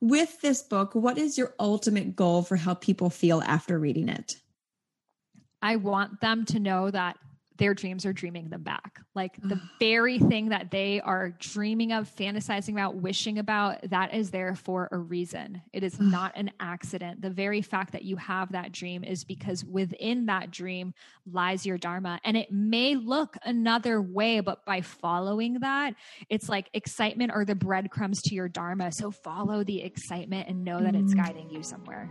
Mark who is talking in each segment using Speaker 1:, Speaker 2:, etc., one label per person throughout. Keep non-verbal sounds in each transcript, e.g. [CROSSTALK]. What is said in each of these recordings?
Speaker 1: with this book, what is your ultimate goal for how people feel after reading it?
Speaker 2: I want them to know that their dreams are dreaming them back. Like the [SIGHS] very thing that they are dreaming of, fantasizing about, wishing about, that is there for a reason. It is [SIGHS] not an accident. The very fact that you have that dream is because within that dream lies your Dharma. And it may look another way, but by following that, it's like excitement or the breadcrumbs to your Dharma. So follow the excitement and know that it's mm. guiding you somewhere.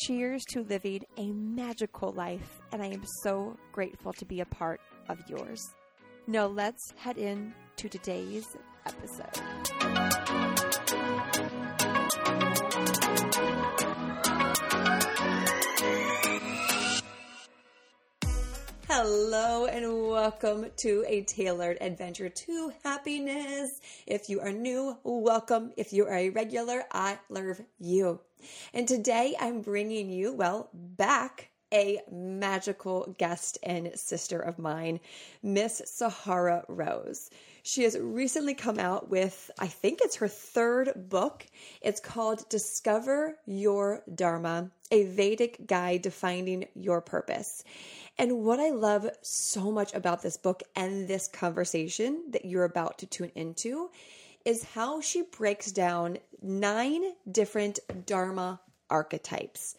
Speaker 3: Cheers to living a magical life, and I am so grateful to be a part of yours. Now, let's head in to today's episode. Hello and welcome to a tailored adventure to happiness. If you are new, welcome. If you are a regular, I love you. And today I'm bringing you, well, back a magical guest and sister of mine, Miss Sahara Rose. She has recently come out with, I think it's her third book. It's called Discover Your Dharma, a Vedic guide to finding your purpose. And what I love so much about this book and this conversation that you're about to tune into is how she breaks down nine different Dharma archetypes.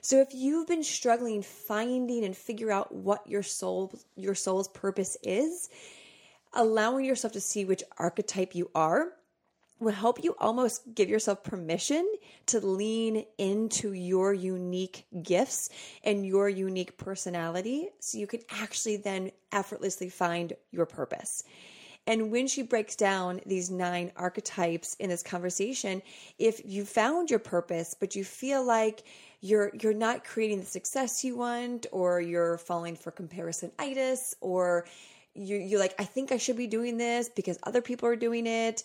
Speaker 3: So if you've been struggling finding and figure out what your soul your soul's purpose is, allowing yourself to see which archetype you are will help you almost give yourself permission to lean into your unique gifts and your unique personality so you can actually then effortlessly find your purpose. And when she breaks down these nine archetypes in this conversation, if you found your purpose, but you feel like you're you're not creating the success you want, or you're falling for comparisonitis, or you you're like, I think I should be doing this because other people are doing it.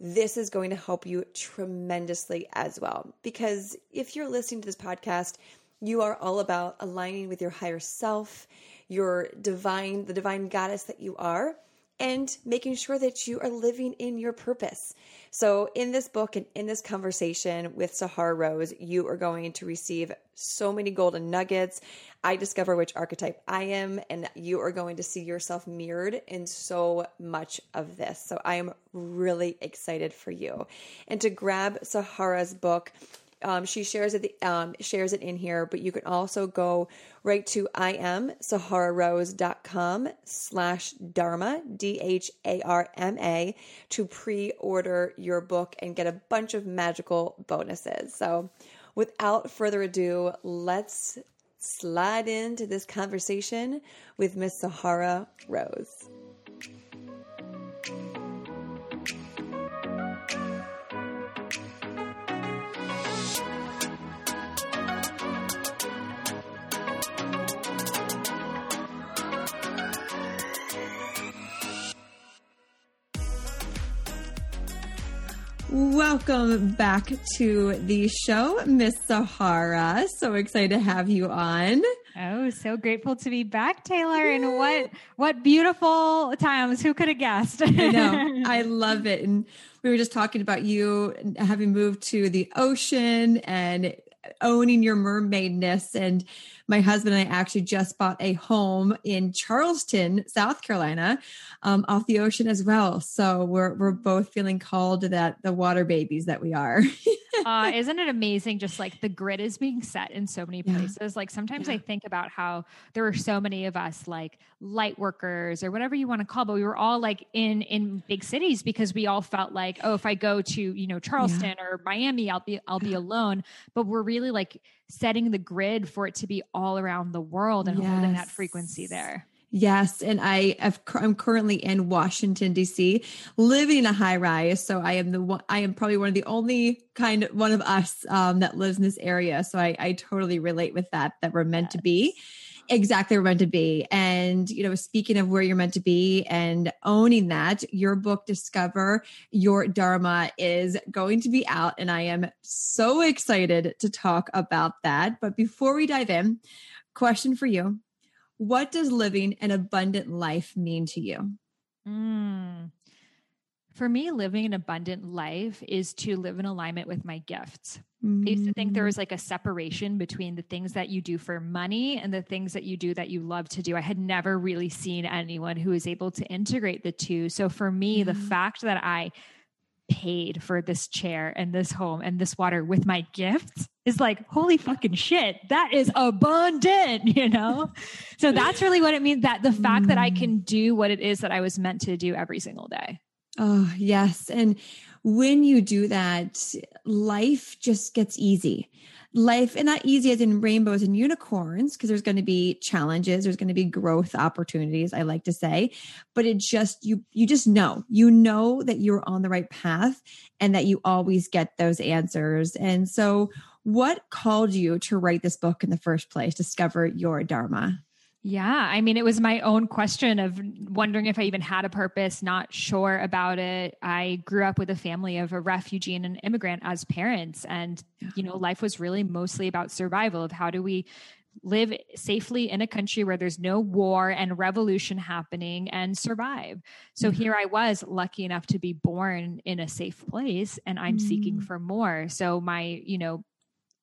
Speaker 3: This is going to help you tremendously as well. Because if you're listening to this podcast, you are all about aligning with your higher self, your divine, the divine goddess that you are and making sure that you are living in your purpose. So, in this book and in this conversation with Sahara Rose, you are going to receive so many golden nuggets. I discover which archetype I am, and you are going to see yourself mirrored in so much of this. So, I am really excited for you. And to grab Sahara's book, um, she shares it um, shares it in here, but you can also go right to imsahararose.com slash dharma d-h-a-r-m-a to pre-order your book and get a bunch of magical bonuses. So without further ado, let's slide into this conversation with Miss Sahara Rose. Welcome back to the show, Miss Sahara. So excited to have you on.
Speaker 2: Oh, so grateful to be back, Taylor. And what what beautiful times. Who could have guessed?
Speaker 1: I know. [LAUGHS] I love it. And we were just talking about you having moved to the ocean and owning your mermaidness. And my husband and I actually just bought a home in Charleston, South Carolina, um, off the ocean as well. So we're we're both feeling called to that the water babies that we are. [LAUGHS]
Speaker 2: uh, isn't it amazing? Just like the grid is being set in so many
Speaker 3: Yeah.
Speaker 2: places. Like sometimes
Speaker 3: Yeah.
Speaker 2: I think about how there were so many of us, like light workers or whatever you want to call, but we were all like in in big cities because we all felt like, oh, if I go to you know Charleston or Miami, I'll be I'll be alone. But we're really like setting the grid for it to be all around the world and holding that frequency there.
Speaker 3: Yes, and I have, I'm currently in Washington D.C., living in a high rise. So I am the one. I am probably one of the only kind of one of us um, that lives in this area. So I, I totally relate with that. That we're meant to be exactly where we're meant to be. And you know, speaking of where you're meant to be and owning that, your book "Discover Your Dharma" is going to be out, and I am so excited to talk about that. But before we dive in, question for you. What does living an abundant life mean to you?
Speaker 2: Mm. For me, living an abundant life is to live in alignment with my gifts. I used to think
Speaker 3: Mm.
Speaker 2: there was like a separation between the things that you do for money and the things that you do that you love to do. I had never really seen anyone who was able to integrate the two. So for me, the fact that I paid for this chair and this home and this water with my gifts is like, holy fucking shit, that is abundant, you know? so that's really what it means that the fact that I
Speaker 3: Mm.
Speaker 2: can do what it is that I was meant to do every single day.
Speaker 3: Oh, yes. And when you do that, life just gets easy. Life, and not easy as in rainbows and unicorns, because there's going to be challenges, there's going to be growth opportunities, I like to say. But it just, you, you just know, you know that you're on the right path and that you always get those answers. And so, what called you to write this book in the first place, Discover Your Dharma?
Speaker 2: Yeah. I mean, it was my own question of wondering if I even had a purpose, not sure about it. I grew up with a family of a refugee and an immigrant as parents. And, you know, life was really mostly about survival of how do we live safely in a country where there's no war and revolution happening and survive. So
Speaker 3: Mhm.
Speaker 2: here I was lucky enough to be born in a safe place and I'm seeking
Speaker 3: Mm.
Speaker 2: for more. So my, you know,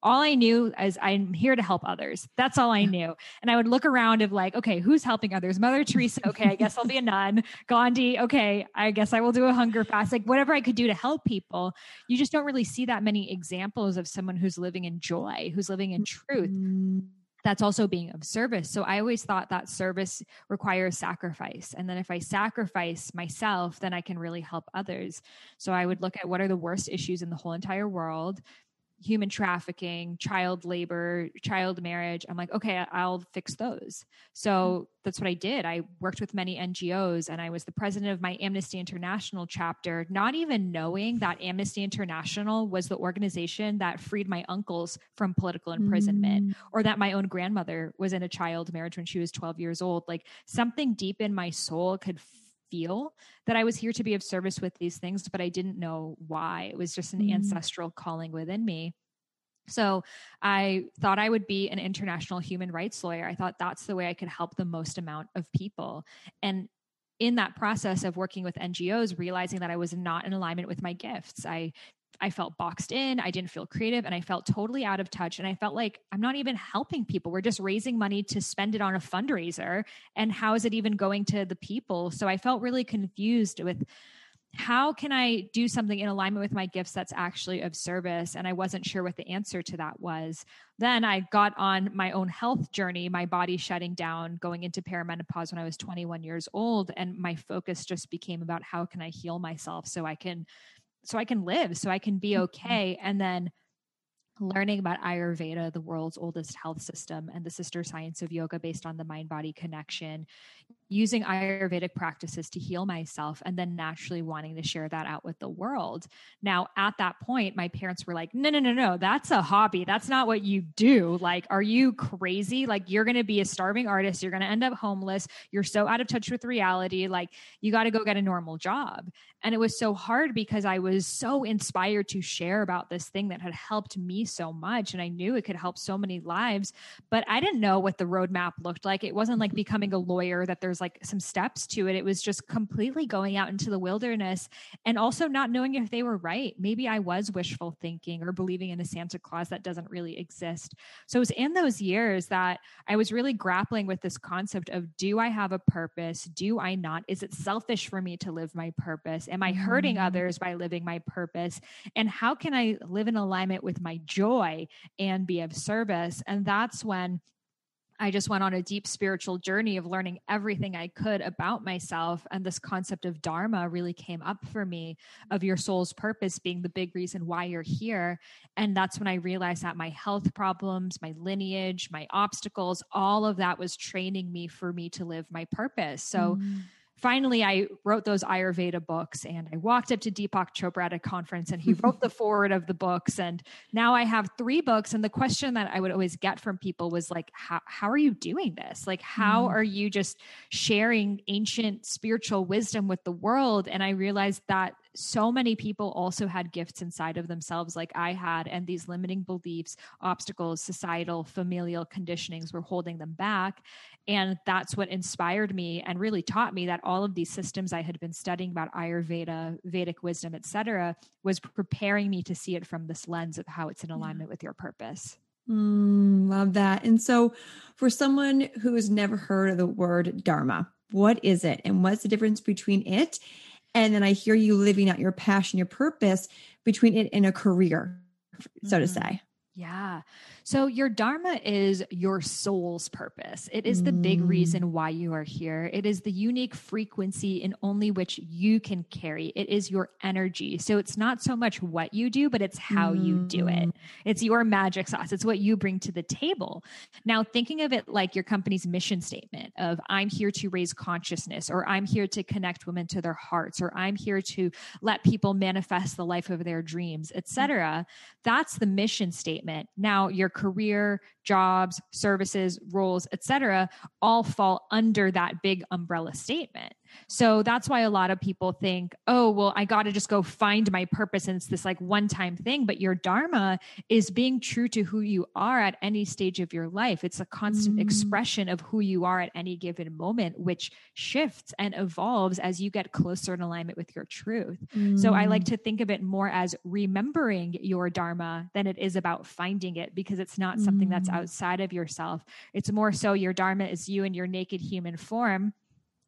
Speaker 2: all I knew is I'm here to help others. That's all I knew. And I would look around of like, okay, who's helping others? Mother Teresa. Okay, I guess I'll be a nun. [LAUGHS] Gandhi. Okay, I guess I will do a hunger fast. Like whatever I could do to help people. You just don't really see that many examples of someone who's living in joy, who's living in truth
Speaker 3: Mm.
Speaker 2: that's also being of service. So I always thought that service requires sacrifice. And then if I sacrifice myself, then I can really help others. So I would look at what are the worst issues in the whole entire world human trafficking, child labor, child marriage. I'm like, okay, I'll fix those. So that's what I did. I worked with many NGOs and I was the president of my Amnesty International chapter, not even knowing that Amnesty International was the organization that freed my uncles from political imprisonment
Speaker 3: Mm.
Speaker 2: or that my own grandmother was in a child marriage when she was 12 years old. Like something deep in my soul could feel that I was here to be of service with these things, but I didn't know why. It was just an
Speaker 3: Mm.
Speaker 2: ancestral calling within me. So I thought I would be an international human rights lawyer. I thought that's the way I could help the most amount of people. And in that process of working with NGOs, realizing that I was not in alignment with my gifts, I I felt boxed in, I didn't feel creative, and I felt totally out of touch. And I felt like I'm not even helping people. We're just raising money to spend it on a fundraiser. And how is it even going to the people? So I felt really confused with how can I do something in alignment with my gifts that's actually of service? And I wasn't sure what the answer to that was. Then I got on my own health journey, my body shutting down, going into perimenopause when I was 21 years old. And my focus just became about how can I heal myself so I can so I can live, so I can be mm-hmm. okay. And then learning about Ayurveda, the world's oldest health system, and the sister science of yoga based on the mind body connection, using Ayurvedic practices to heal myself, and then naturally wanting to share that out with the world. Now, at that point, my parents were like, no, no, no, no, that's a hobby. That's not what you do. Like, are you crazy? Like, you're going to be a starving artist. You're going to end up homeless. You're so out of touch with reality. Like, you got to go get a normal job. And it was so hard because I was so inspired to share about this thing that had helped me me so much and I knew it could help so many lives, but I didn't know what the roadmap looked like. It wasn't like becoming a lawyer that there's like some steps to it. It was just completely going out into the wilderness and also not knowing if they were right. Maybe I was wishful thinking or believing in a Santa Claus that doesn't really exist. So it was in those years that I was really grappling with this concept of do I have a purpose? Do I not? Is it selfish for me to live my purpose? Am I hurting mm. others by living my purpose? And how can I live in alignment with my joy and be of service? And that's when I just went on a deep spiritual journey of learning everything I could about myself. And this concept of Dharma really came up for me of your soul's purpose being the big reason why you're here. And that's when I realized that my health problems, my lineage, my obstacles, all of that was training me for me to live my purpose. So, mm finally I wrote those Ayurveda books and I walked up to Deepak Chopra at a conference and he [LAUGHS] wrote the forward of the books. And now I have three books. And the question that I would always get from people was like, how, how are you doing this? Like, how mm. are you just sharing ancient spiritual wisdom with the world? And I realized that so many people also had gifts inside of themselves like I had, and these limiting beliefs, obstacles, societal, familial conditionings were holding them back. And that's what inspired me and really taught me that all of these systems I had been studying about Ayurveda, Vedic wisdom, etc., was preparing me to see it from this lens of how it's in alignment with your purpose.
Speaker 3: Mm, love that. And so, for someone who has never heard of the word Dharma, what is it and what's the difference between it and then I hear you living out your passion, your purpose between it and a career, so mm-hmm. to say.
Speaker 2: Yeah. So, your Dharma is your soul's purpose. It is the big mm. reason why you are here. It is the unique frequency in only which you can carry. It is your energy. So, it's not so much what you do, but it's how mm. you do it. Mm. It's your magic sauce. It's what you bring to the table. Now, thinking of it like your company's mission statement of I'm here to raise consciousness, or I'm here to connect women to their hearts, or I'm here to let people manifest the life of their dreams, etc. That's the mission statement. Now, your career, jobs, services, roles, etc., all fall under that big umbrella statement. So that's why a lot of people think, oh, well, I got to just go find my purpose. And it's this like one time thing. But your Dharma is being true to who you are at any stage of your life. It's a constant mm. expression of who you are at any given moment, which shifts and evolves as you get closer in alignment with your truth. Mm. So I like mm. to think of it more as remembering your Dharma than it is about finding it because it's not something mm. that's outside of yourself. It's more so your Dharma is you in your naked human form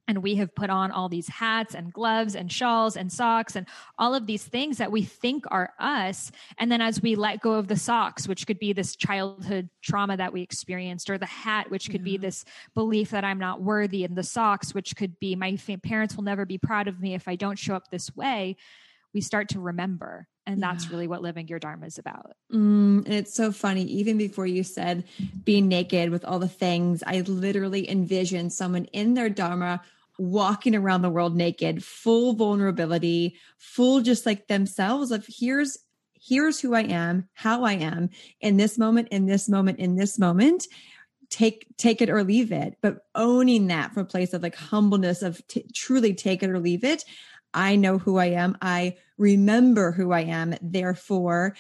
Speaker 2: and we have put on all these hats and gloves and shawls and socks and all of these things that we think are us and then as we let go of the socks which could be this childhood trauma that we experienced or the hat which could yeah. be this belief that i'm not worthy and the socks which could be my parents will never be proud of me if i don't show up this way we start to remember and yeah. that's really what living your dharma is about
Speaker 3: mm, it's so funny even before you said being naked with all the things i literally envisioned someone in their dharma walking around the world naked full vulnerability full just like themselves of here's here's who i am how i am in this moment in this moment in this moment take take it or leave it but owning that from a place of like humbleness of t- truly take it or leave it I know who I am. I remember who I am. Therefore,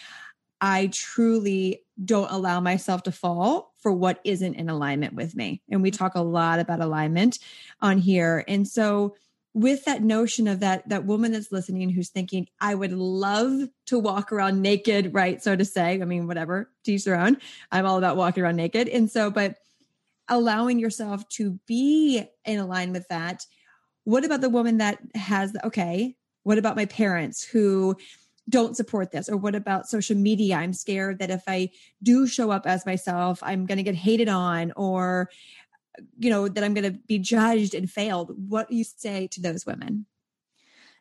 Speaker 3: I truly don't allow myself to fall for what isn't in alignment with me. And we talk a lot about alignment on here. And so with that notion of that that woman that's listening who's thinking i would love to walk around naked right so to say i mean whatever teach their own i'm all about walking around naked and so but allowing yourself to be in alignment with that what about the woman that has okay what about my parents who don't support this? Or what about social media? I'm scared that if i do show up as myself i'm going to get hated on or you know that i'm going to be judged and failed. What do you say to those women?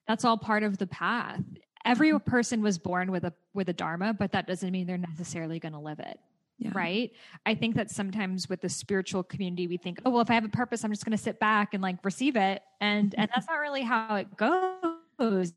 Speaker 2: That's all part of the path. Every mm-hmm. person was born with a with a dharma but that doesn't mean they're necessarily going to live it yeah. right i think that sometimes with the spiritual community we think oh well if i have a purpose i'm just going to sit back and like receive it and and that's [LAUGHS] not really how it goes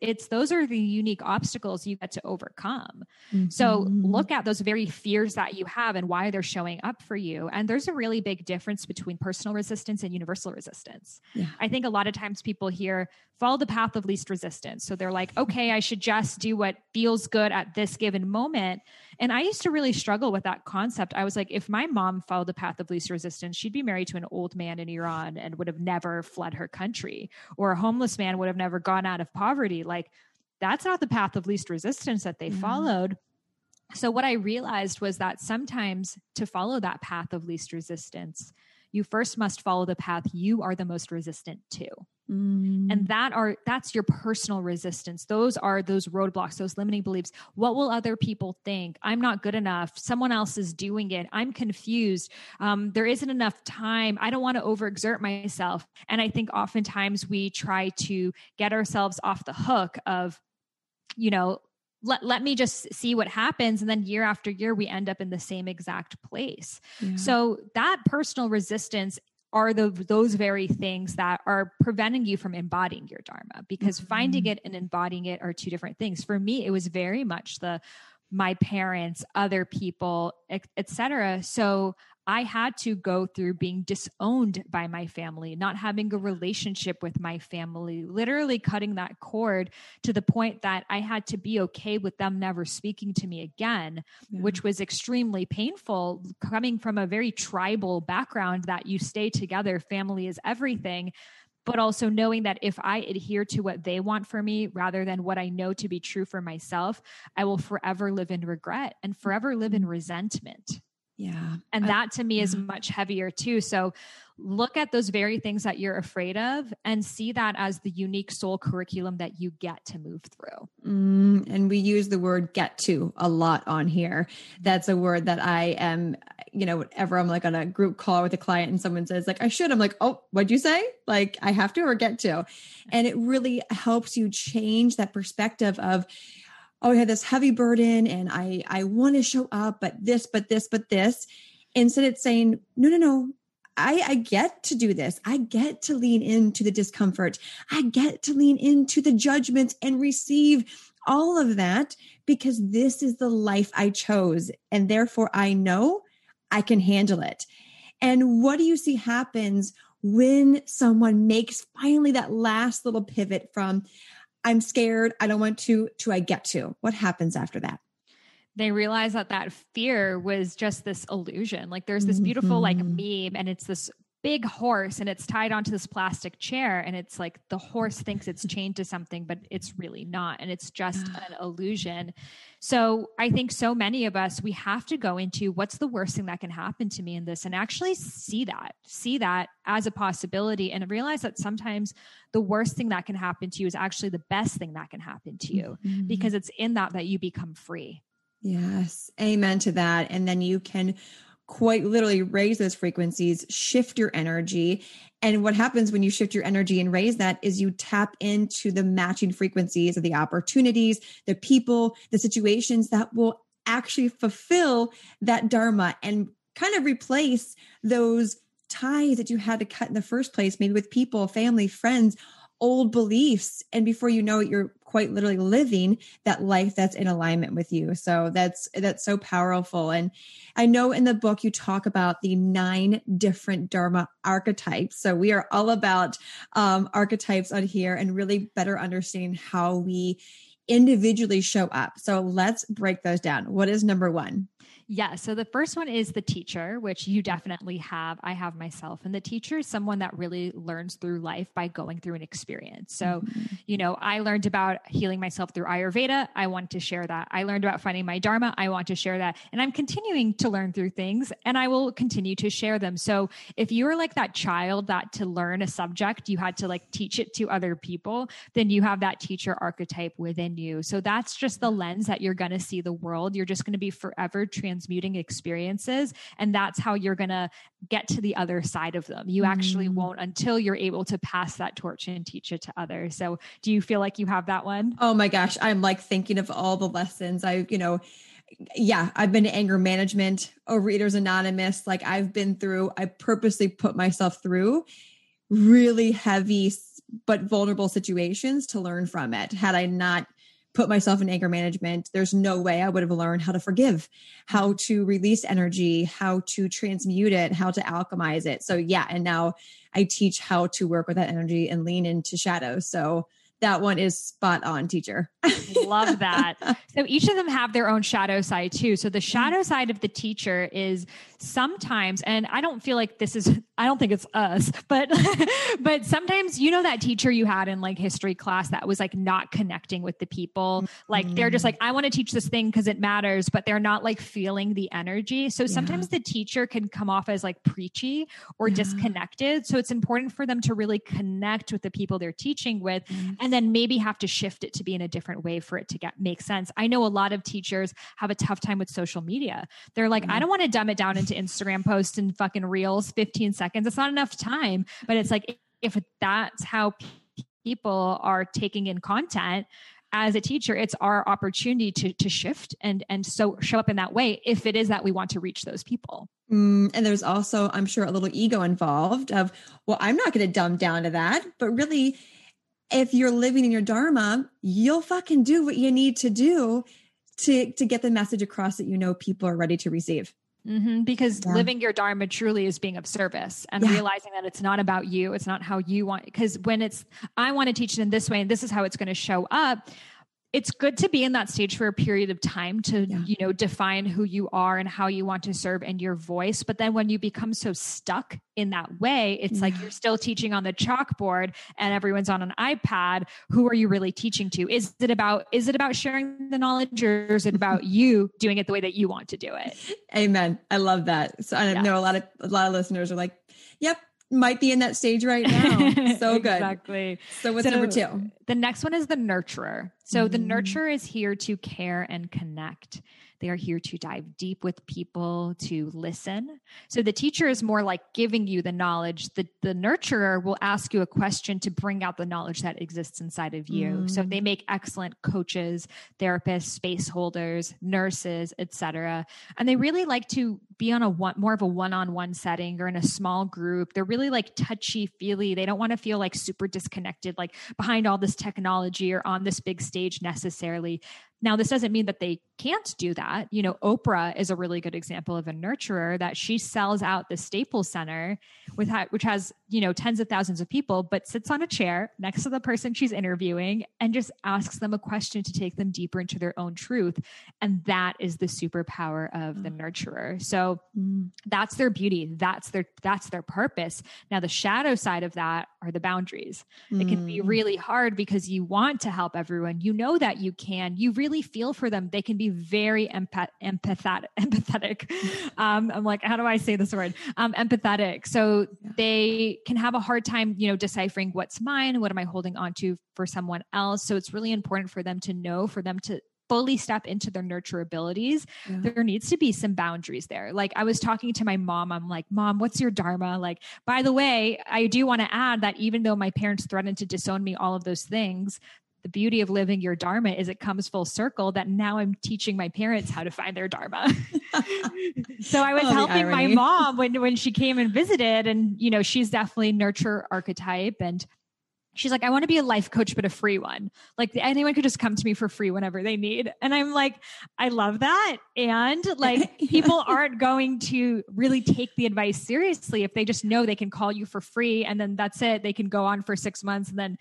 Speaker 2: it's those are the unique obstacles you get to overcome. Mm-hmm. So look at those very fears that you have and why they're showing up for you. And there's a really big difference between personal resistance and universal resistance. Yeah. I think a lot of times people hear follow the path of least resistance. So they're like, okay, I should just do what feels good at this given moment. And I used to really struggle with that concept. I was like, if my mom followed the path of least resistance, she'd be married to an old man in Iran and would have never fled her country, or a homeless man would have never gone out of poverty. Like, that's not the path of least resistance that they mm-hmm. followed. So, what I realized was that sometimes to follow that path of least resistance, you first must follow the path you are the most resistant to. Mm. And that are that's your personal resistance. Those are those roadblocks, those limiting beliefs. What will other people think? I'm not good enough. Someone else is doing it. I'm confused. Um, there isn't enough time. I don't want to overexert myself. And I think oftentimes we try to get ourselves off the hook of, you know, let, let me just see what happens. And then year after year we end up in the same exact place. Yeah. so that personal resistance are the those very things that are preventing you from embodying your dharma. Because mm-hmm. finding it and embodying it are two different things. For me it was very much the my parents other people etc so I had to go through being disowned by my family, not having a relationship with my family, literally cutting that cord to the point that I had to be okay with them never speaking to me again, yeah. which was extremely painful coming from a very tribal background that you stay together, family is everything but also knowing that if I adhere to what they want for me rather than what I know to be true for myself, I will forever live in regret and forever live in mm-hmm. resentment.
Speaker 3: Yeah.
Speaker 2: And that to me yeah. is much heavier too. So look at those very things that you're afraid of and see that as the unique soul curriculum that you get to move through.
Speaker 3: Mm, and we use the word get to a lot on here. That's a word that I am, you know, whenever I'm like on a group call with a client and someone says, like, I should, I'm like, oh, what'd you say? Like, I have to or get to. And it really helps you change that perspective of, oh, I have this heavy burden and I I want to show up, but this, but this, but this. Instead, it's saying, no, no, no. I, I get to do this. I get to lean into the discomfort. I get to lean into the judgments and receive all of that because this is the life I chose. And therefore, I know I can handle it. And what do you see happens when someone makes finally that last little pivot from, I'm scared. I don't want to, to I get to. What happens after that?
Speaker 2: They realize that that fear was just this illusion. Like there's this beautiful mm-hmm. like meme and it's this big horse and it's tied onto this plastic chair and it's like the horse thinks it's chained to something but it's really not and it's just an illusion. So i think so many of us we have to go into what's the worst thing that can happen to me in this and actually see that see that as a possibility and realize that sometimes the worst thing that can happen to you is actually the best thing that can happen to you mm-hmm. because it's in that that you become free.
Speaker 3: Yes. Amen to that. And then you can quite literally raise those frequencies, shift your energy. And what happens when you shift your energy and raise that is you tap into the matching frequencies of the opportunities, the people, the situations that will actually fulfill that dharma and kind of replace those ties that you had to cut in the first place, maybe with people, family, friends, old beliefs. And before you know it, you're quite literally living that life that's in alignment with you. So that's that's so powerful. And I know in the book you talk about the nine different Dharma archetypes. So we are all about um, archetypes on here and really better understanding how we individually show up. So let's break those down. What is number one?
Speaker 2: Yeah. So the first one is the teacher, which you definitely have. I have myself. And the teacher is someone that really learns through life by going through an experience. So, mm-hmm. you know, I learned about healing myself through Ayurveda. I want to share that. I learned about finding my Dharma. I want to share that. And I'm continuing to learn through things and I will continue to share them. So if you are like that child that to learn a subject, you had to like teach it to other people, then you have that teacher archetype within you. So that's just the lens that you're going to see the world. You're just going to be forever trans transmuting experiences. And that's how you're going to get to the other side of them. You actually mm. won't until you're able to pass that torch and teach it to others. So, do you feel like you have that one?
Speaker 3: Oh my gosh. I'm like thinking of all the lessons I, you know, yeah, I've been to anger management, Overeaters Anonymous. Like I've been through, I purposely put myself through really heavy but vulnerable situations to learn from it. Had I not put myself in anger management, there's no way I would have learned how to forgive, how to release energy, how to transmute it, how to alchemize it. So, yeah. And now I teach how to work with that energy and lean into shadow. So, that one is spot on, teacher.
Speaker 2: Love that. [LAUGHS] So each of them have their own shadow side too. So the mm-hmm. shadow side of the teacher is sometimes, and I don't feel like this is, I don't think it's us, [LAUGHS] but, [LAUGHS] but sometimes you know that teacher you had in like history class that was like not connecting with the people. Like they're just mm. like, I want to teach this thing because it matters, but they're not like feeling the energy. So sometimes yeah. the teacher can come off as like preachy or yeah. disconnected. So it's important for them to really connect with the people they're teaching with. Mm-hmm. And and then maybe have to shift it to be in a different way for it to get make sense. I know a lot of teachers have a tough time with social media. They're like, mm-hmm. I don't want to dumb it down into Instagram posts and fucking reels, 15 seconds. It's not enough time. But it's like if that's how people are taking in content, as a teacher it's our opportunity to to shift and and so show up in that way if it is that we want to reach those people
Speaker 3: mm, and there's also i'm sure a little ego involved of well i'm not going to dumb down to that but really if you're living in your dharma, you'll fucking do what you need to do to to get the message across that you know people are ready to receive.
Speaker 2: Mm-hmm, because yeah. living your dharma truly is being of service and yeah. realizing that it's not about you, it's not how you want. Because when it's, I want to teach it in this way, and this is how it's going to show up it's good to be in that stage for a period of time to yeah. you know define who you are and how you want to serve and your voice but then when you become so stuck in that way it's yeah. like you're still teaching on the chalkboard and everyone's on an ipad who are you really teaching to is it about is it about sharing the knowledge or is it about [LAUGHS] you doing it the way that you want to do it
Speaker 3: amen i love that so i yeah. know a lot of a lot of listeners are like yep might be in that stage right now. [LAUGHS] So good.
Speaker 2: exactly.
Speaker 3: So what's so number two?
Speaker 2: The next one is the nurturer. So mm-hmm. the nurturer is here to care and connect. They are here to dive deep with people, to listen. So the teacher is more like giving you the knowledge. The, the nurturer will ask you a question to bring out the knowledge that exists inside of you. Mm. So they make excellent coaches, therapists, space holders, nurses, etc. And they really like to be on a one, more of a one-on-one setting or in a small group. They're really like touchy feely. They don't want to feel like super disconnected, like behind all this technology or on this big stage necessarily. Now, this doesn't mean that they can't do that. You know, Oprah is a really good example of a nurturer that she sells out the Staples Center with which has, you know, tens of thousands of people, but sits on a chair next to the person she's interviewing and just asks them a question to take them deeper into their own truth. And that is the superpower of the mm. nurturer. So mm. that's their beauty. That's their that's their purpose. Now the shadow side of that are the boundaries. Mm. It can be mm. really hard because you want to help everyone. You know that you can. You really really feel for them. They can be very empath- [LAUGHS] empathetic. empathetic. [LAUGHS] Um, I'm like, how do I say this word? Um, empathetic. So yeah. they can have a hard time, you know, deciphering what's mine, what am I holding on to for someone else. So it's really important for them to know, for them to fully step into their nurture abilities, yeah. there needs to be some boundaries there. Like I was talking to my mom, I'm like, Mom, what's your Dharma? Like, by the way, I do want to add that even though my parents threatened to disown me, all of those things, the beauty of living your dharma is it comes full circle that now I'm teaching my parents how to find their dharma. [LAUGHS] so I was oh, helping my mom when when she came and visited and you know she's definitely nurture archetype and she's like I want to be a life coach but a free one. Like anyone could just come to me for free whenever they need. And I'm like I love that and like [LAUGHS] people aren't going to really take the advice seriously if they just know they can call you for free and then that's it. They can go on for 6 months and then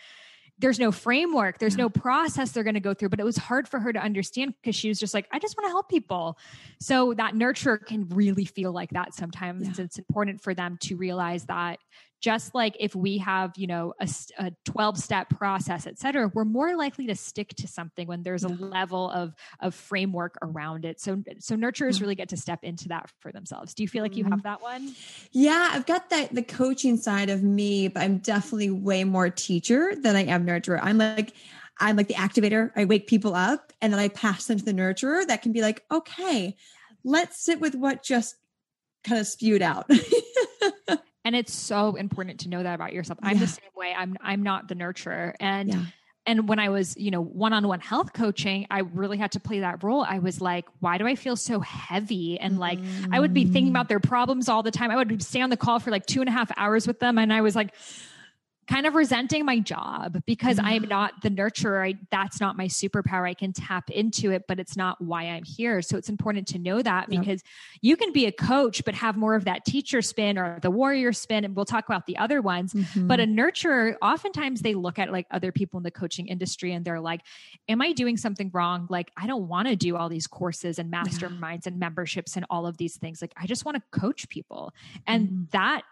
Speaker 2: there's no framework, there's no process they're going to go through. But it was hard for her to understand because she was just like, I just want to help people. So that nurturer can really feel like that sometimes. Yeah. It's important for them to realize that just like if we have you know a, a 12 step process et cetera we're more likely to stick to something when there's a level of of framework around it. So so nurturers really get to step into that for themselves. Do you feel like you have mm-hmm. that one?
Speaker 3: Yeah i've got that the coaching side of me but i'm definitely way more teacher than i am nurturer. I'm like i'm like the activator. I wake people up and then i pass them to the nurturer that can be like okay let's sit with what just kind of spewed out [LAUGHS]
Speaker 2: and it's so important to know that about yourself. I'm yeah. the same way. I'm i'm not the nurturer. And yeah. and when i was you know one-on-one health coaching i really had to play that role. I was like why do i feel so heavy? And like i would be thinking about mm. their problems all the time. I would stay on the call for like two and a half hours with them. And i was like kind of resenting my job because mm-hmm. I'm not the nurturer. I, that's not my superpower. I can tap into it, but it's not why I'm here. So it's important to know that yep. because you can be a coach, but have more of that teacher spin or the warrior spin. And we'll talk about the other ones. Mm-hmm. But a nurturer, oftentimes they look at like other people in the coaching industry and they're like, Am I doing something wrong? Like, I don't want to do all these courses and masterminds yeah. and memberships and all of these things. Like, I just want to coach people. And mm-hmm. that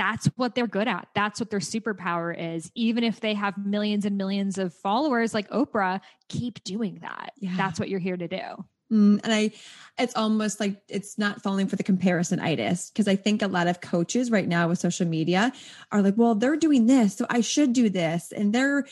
Speaker 2: that's what they're good at. That's what their superpower is. Even if they have millions and millions of followers like Oprah, keep doing that. Yeah. That's what you're here to do.
Speaker 3: Mm, and I, it's almost like it's not falling for the comparison itis because I think a lot of coaches right now with social media are like, well, they're doing this, so I should do this, and they're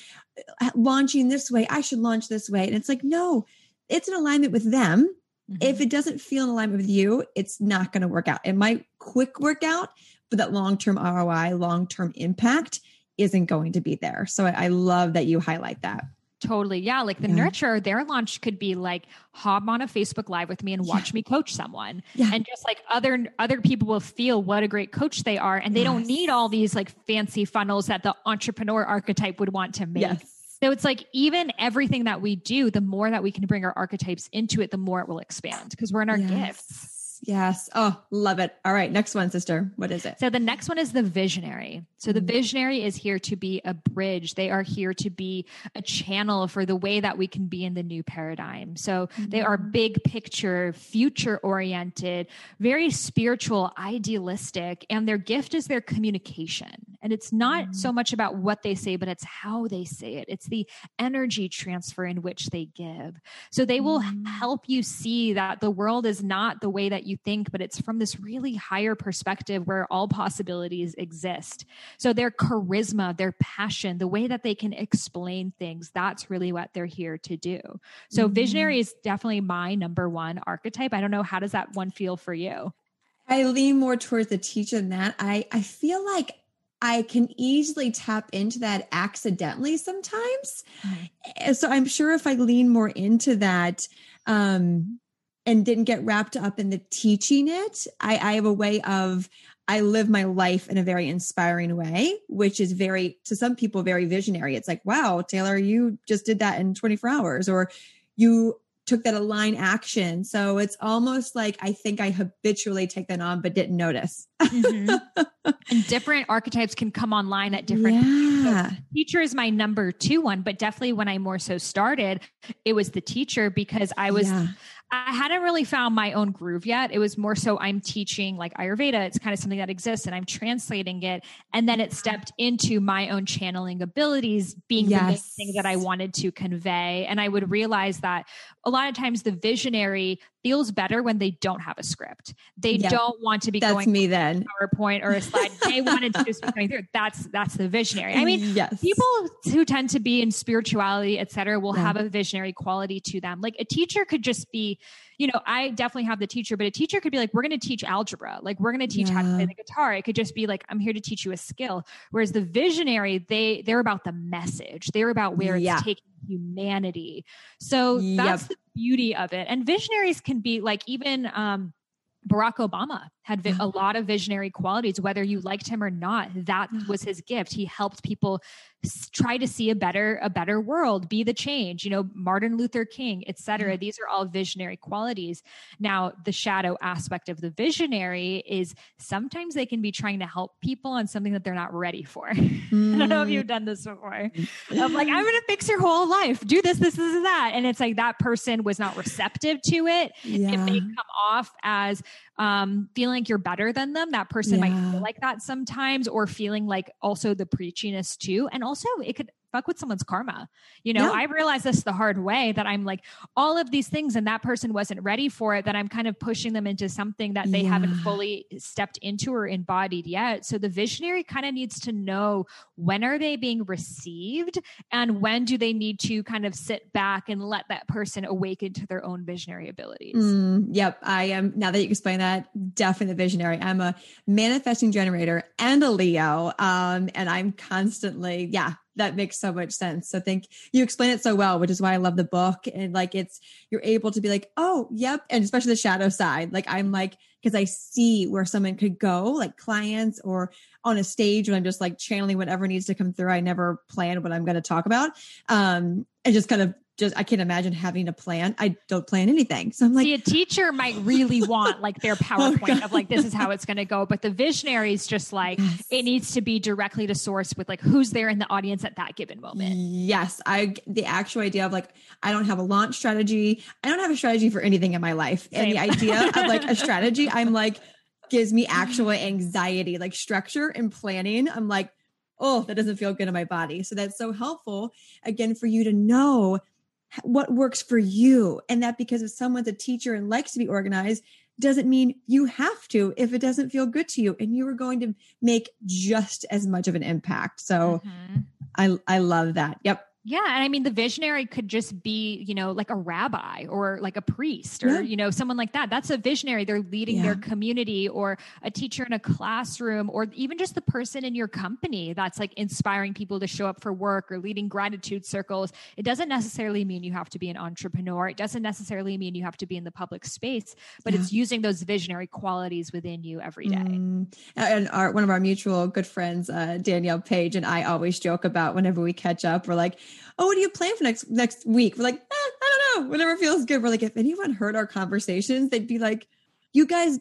Speaker 3: uh, launching this way, I should launch this way, and it's like, no, it's in alignment with them. Mm-hmm. If it doesn't feel in alignment with you, it's not going to work out. It might quick work out, but that long term ROI, long term impact isn't going to be there. So I, I love that you highlight that.
Speaker 2: Totally. Yeah. Like the yeah. nurture, their launch could be like hop on a Facebook live with me and watch yeah. me coach someone. Yeah. And just like other other people will feel what a great coach they are. And they yes. don't need all these like fancy funnels that the entrepreneur archetype would want to make. Yes. So it's like even everything that we do, the more that we can bring our archetypes into it, the more it will expand because we're in our yes. gifts.
Speaker 3: Yes. Oh, love it. All right. Next one, sister. What is it?
Speaker 2: So the next one is the visionary. So the mm-hmm. visionary is here to be a bridge. They are here to be a channel for the way that we can be in the new paradigm. So they are mm-hmm. big picture, future oriented, very spiritual, idealistic, and their gift is their communication. And it's not mm-hmm. so much about what they say, but it's how they say it. It's the energy transfer in which they give. So they will mm-hmm. help you see that the world is not the way that you think, but it's from this really higher perspective where all possibilities exist. So their charisma, their passion, the way that they can explain things, that's really what they're here to do. So mm-hmm. visionary is definitely my number one archetype. I don't know how does that one feel for you?
Speaker 3: I lean more towards the teacher than that. I I feel like I can easily tap into that accidentally sometimes. Mm-hmm. So I'm sure if I lean more into that, um, and didn't get wrapped up in the teaching it. I, I have a way of I live my life in a very inspiring way, which is very to some people very visionary. It's like, wow, Taylor, you just did that in 24 hours, or you took that aligned action. So it's almost like I think I habitually take that on, but didn't notice.
Speaker 2: mm-hmm. [LAUGHS] And different archetypes can come online at different yeah. So teacher is my number two one, but definitely when I more so started, it was the teacher because I was yeah. I hadn't really found my own groove yet. It was more so I'm teaching like Ayurveda. It's kind of something that exists and I'm translating it. And then it stepped into my own channeling abilities being yes. the main thing that I wanted to convey. And I would realize that a lot of times the visionary feels better when they don't have a script. They yep. don't want to be
Speaker 3: that's
Speaker 2: going
Speaker 3: me then
Speaker 2: PowerPoint or a slide. [LAUGHS] they wanted to just be going through. That's that's the visionary. I mean, yes. people who tend to be in spirituality, etc., will yeah. have a visionary quality to them. Like a teacher could just be you know, I definitely have the teacher, but a teacher could be like, we're going to teach algebra. Like we're going to teach yeah. how to play the guitar. It could just be like, I'm here to teach you a skill. Whereas the visionary, they, they're about the message. They're about where yeah. it's taking humanity. So that's yep. the beauty of it. And visionaries can be like even, um, Barack Obama had vi- a lot of visionary qualities, whether you liked him or not. That was his gift. He helped people try to see a better a better world be the change you know martin luther king etc mm-hmm. these are all visionary qualities now the shadow aspect of the visionary is sometimes they can be trying to help people on something that they're not ready for mm. [LAUGHS] i don't know if you've done this before i'm like i'm gonna fix your whole life do this this this that and it's like that person was not receptive to it yeah. it may come off as um, feeling like you're better than them. That person yeah. might feel like that sometimes, or feeling like also the preachiness too. And also, it could fuck with someone's karma. You know, yeah. I realized this the hard way that I'm like all of these things and that person wasn't ready for it, that I'm kind of pushing them into something that they yeah. haven't fully stepped into or embodied yet. So the visionary kind of needs to know when are they being received and when do they need to kind of sit back and let that person awaken to their own visionary abilities.
Speaker 3: Mm, yep. I am now that you explain that, definitely visionary. I'm a manifesting generator and a Leo. Um, and I'm constantly, yeah, that makes so much sense. So think you explain it so well, which is why I love the book. And like it's you're able to be like, oh, yep. And especially the shadow side. Like I'm like, because I see where someone could go, like clients or on a stage when I'm just like channeling whatever needs to come through. I never plan what I'm going to talk about. Um, and just kind of just I can't imagine having a plan. I don't plan anything. So I'm like,
Speaker 2: see, a teacher might really [LAUGHS] want like their oh, PowerPoint oh, of like this is how it's going to go, but the visionary is just like yes. it needs to be directly to source with like who's there in the audience at that given moment.
Speaker 3: Yes, I the actual idea of like I don't have a launch strategy. I don't have a strategy for anything in my life, Same. and the idea of like a [LAUGHS] strategy, I'm like gives me actual mm. anxiety, like structure and planning. I'm like, oh, that doesn't feel good in my body. So that's so helpful again for you to know what works for you. And that because if someone's a teacher and likes to be organized, doesn't mean you have to if it doesn't feel good to you. And you are going to make just as much of an impact. So mm-hmm. I I love that. Yep.
Speaker 2: Yeah. And I mean, the visionary could just be, you know, like a rabbi or like a priest or, yeah. you know, someone like that. That's a visionary. They're leading yeah. their community or a teacher in a classroom or even just the person in your company that's like inspiring people to show up for work or leading gratitude circles. It doesn't necessarily mean you have to be an entrepreneur. It doesn't necessarily mean you have to be in the public space, but yeah. it's using those visionary qualities within you every day. Mm.
Speaker 3: And our, one of our mutual good friends, uh, Danielle Page, and I always joke about whenever we catch up, we're like, oh, what do you plan for next next week? We're like, eh, I don't know. Whatever feels good. We're like, if anyone heard our conversations, they'd be like, you guys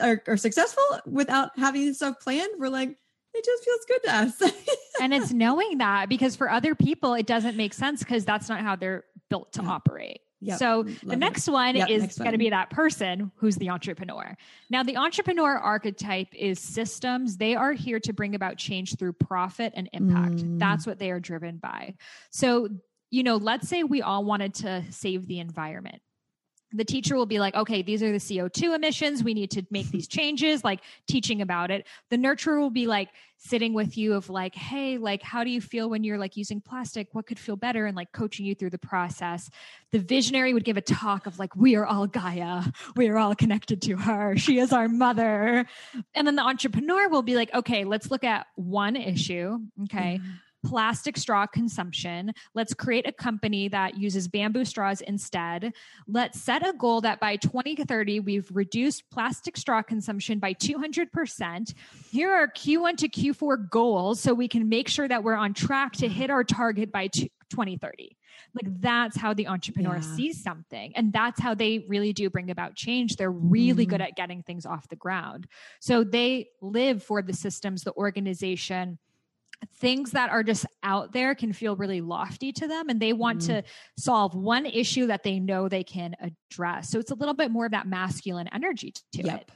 Speaker 3: are, are successful without having stuff planned. We're like, it just feels good to us. [LAUGHS]
Speaker 2: and it's knowing that because for other people, it doesn't make sense because that's not how they're built to yeah. operate. Yep. So the next it. one yep, is going to be that person who's the entrepreneur. Now, the entrepreneur archetype is systems. They are here to bring about change through profit and impact. Mm. That's what they are driven by. So, you know, let's say we all wanted to save the environment the teacher will be like, okay, these are the CO2 emissions. We need to make these changes, like teaching about it. The nurturer will be like sitting with you of like, hey, like, how do you feel when you're like using plastic? What could feel better? And like coaching you through the process. The visionary would give a talk of like, we are all Gaia. We are all connected to her. She is our mother. And then the entrepreneur will be like, okay, let's look at one issue. Okay. Mm-hmm plastic straw consumption. Let's create a company that uses bamboo straws instead. Let's set a goal that by 2030, we've reduced plastic straw consumption by 200%. Here are Q1 to Q4 goals so we can make sure that we're on track to hit our target by 2030. Like that's how the entrepreneur yeah. sees something. And that's how they really do bring about change. They're really mm-hmm. good at getting things off the ground. So they live for the systems, the organization, things that are just out there can feel really lofty to them and they want mm. to solve one issue that they know they can address so it's a little bit more of that masculine energy to yep. it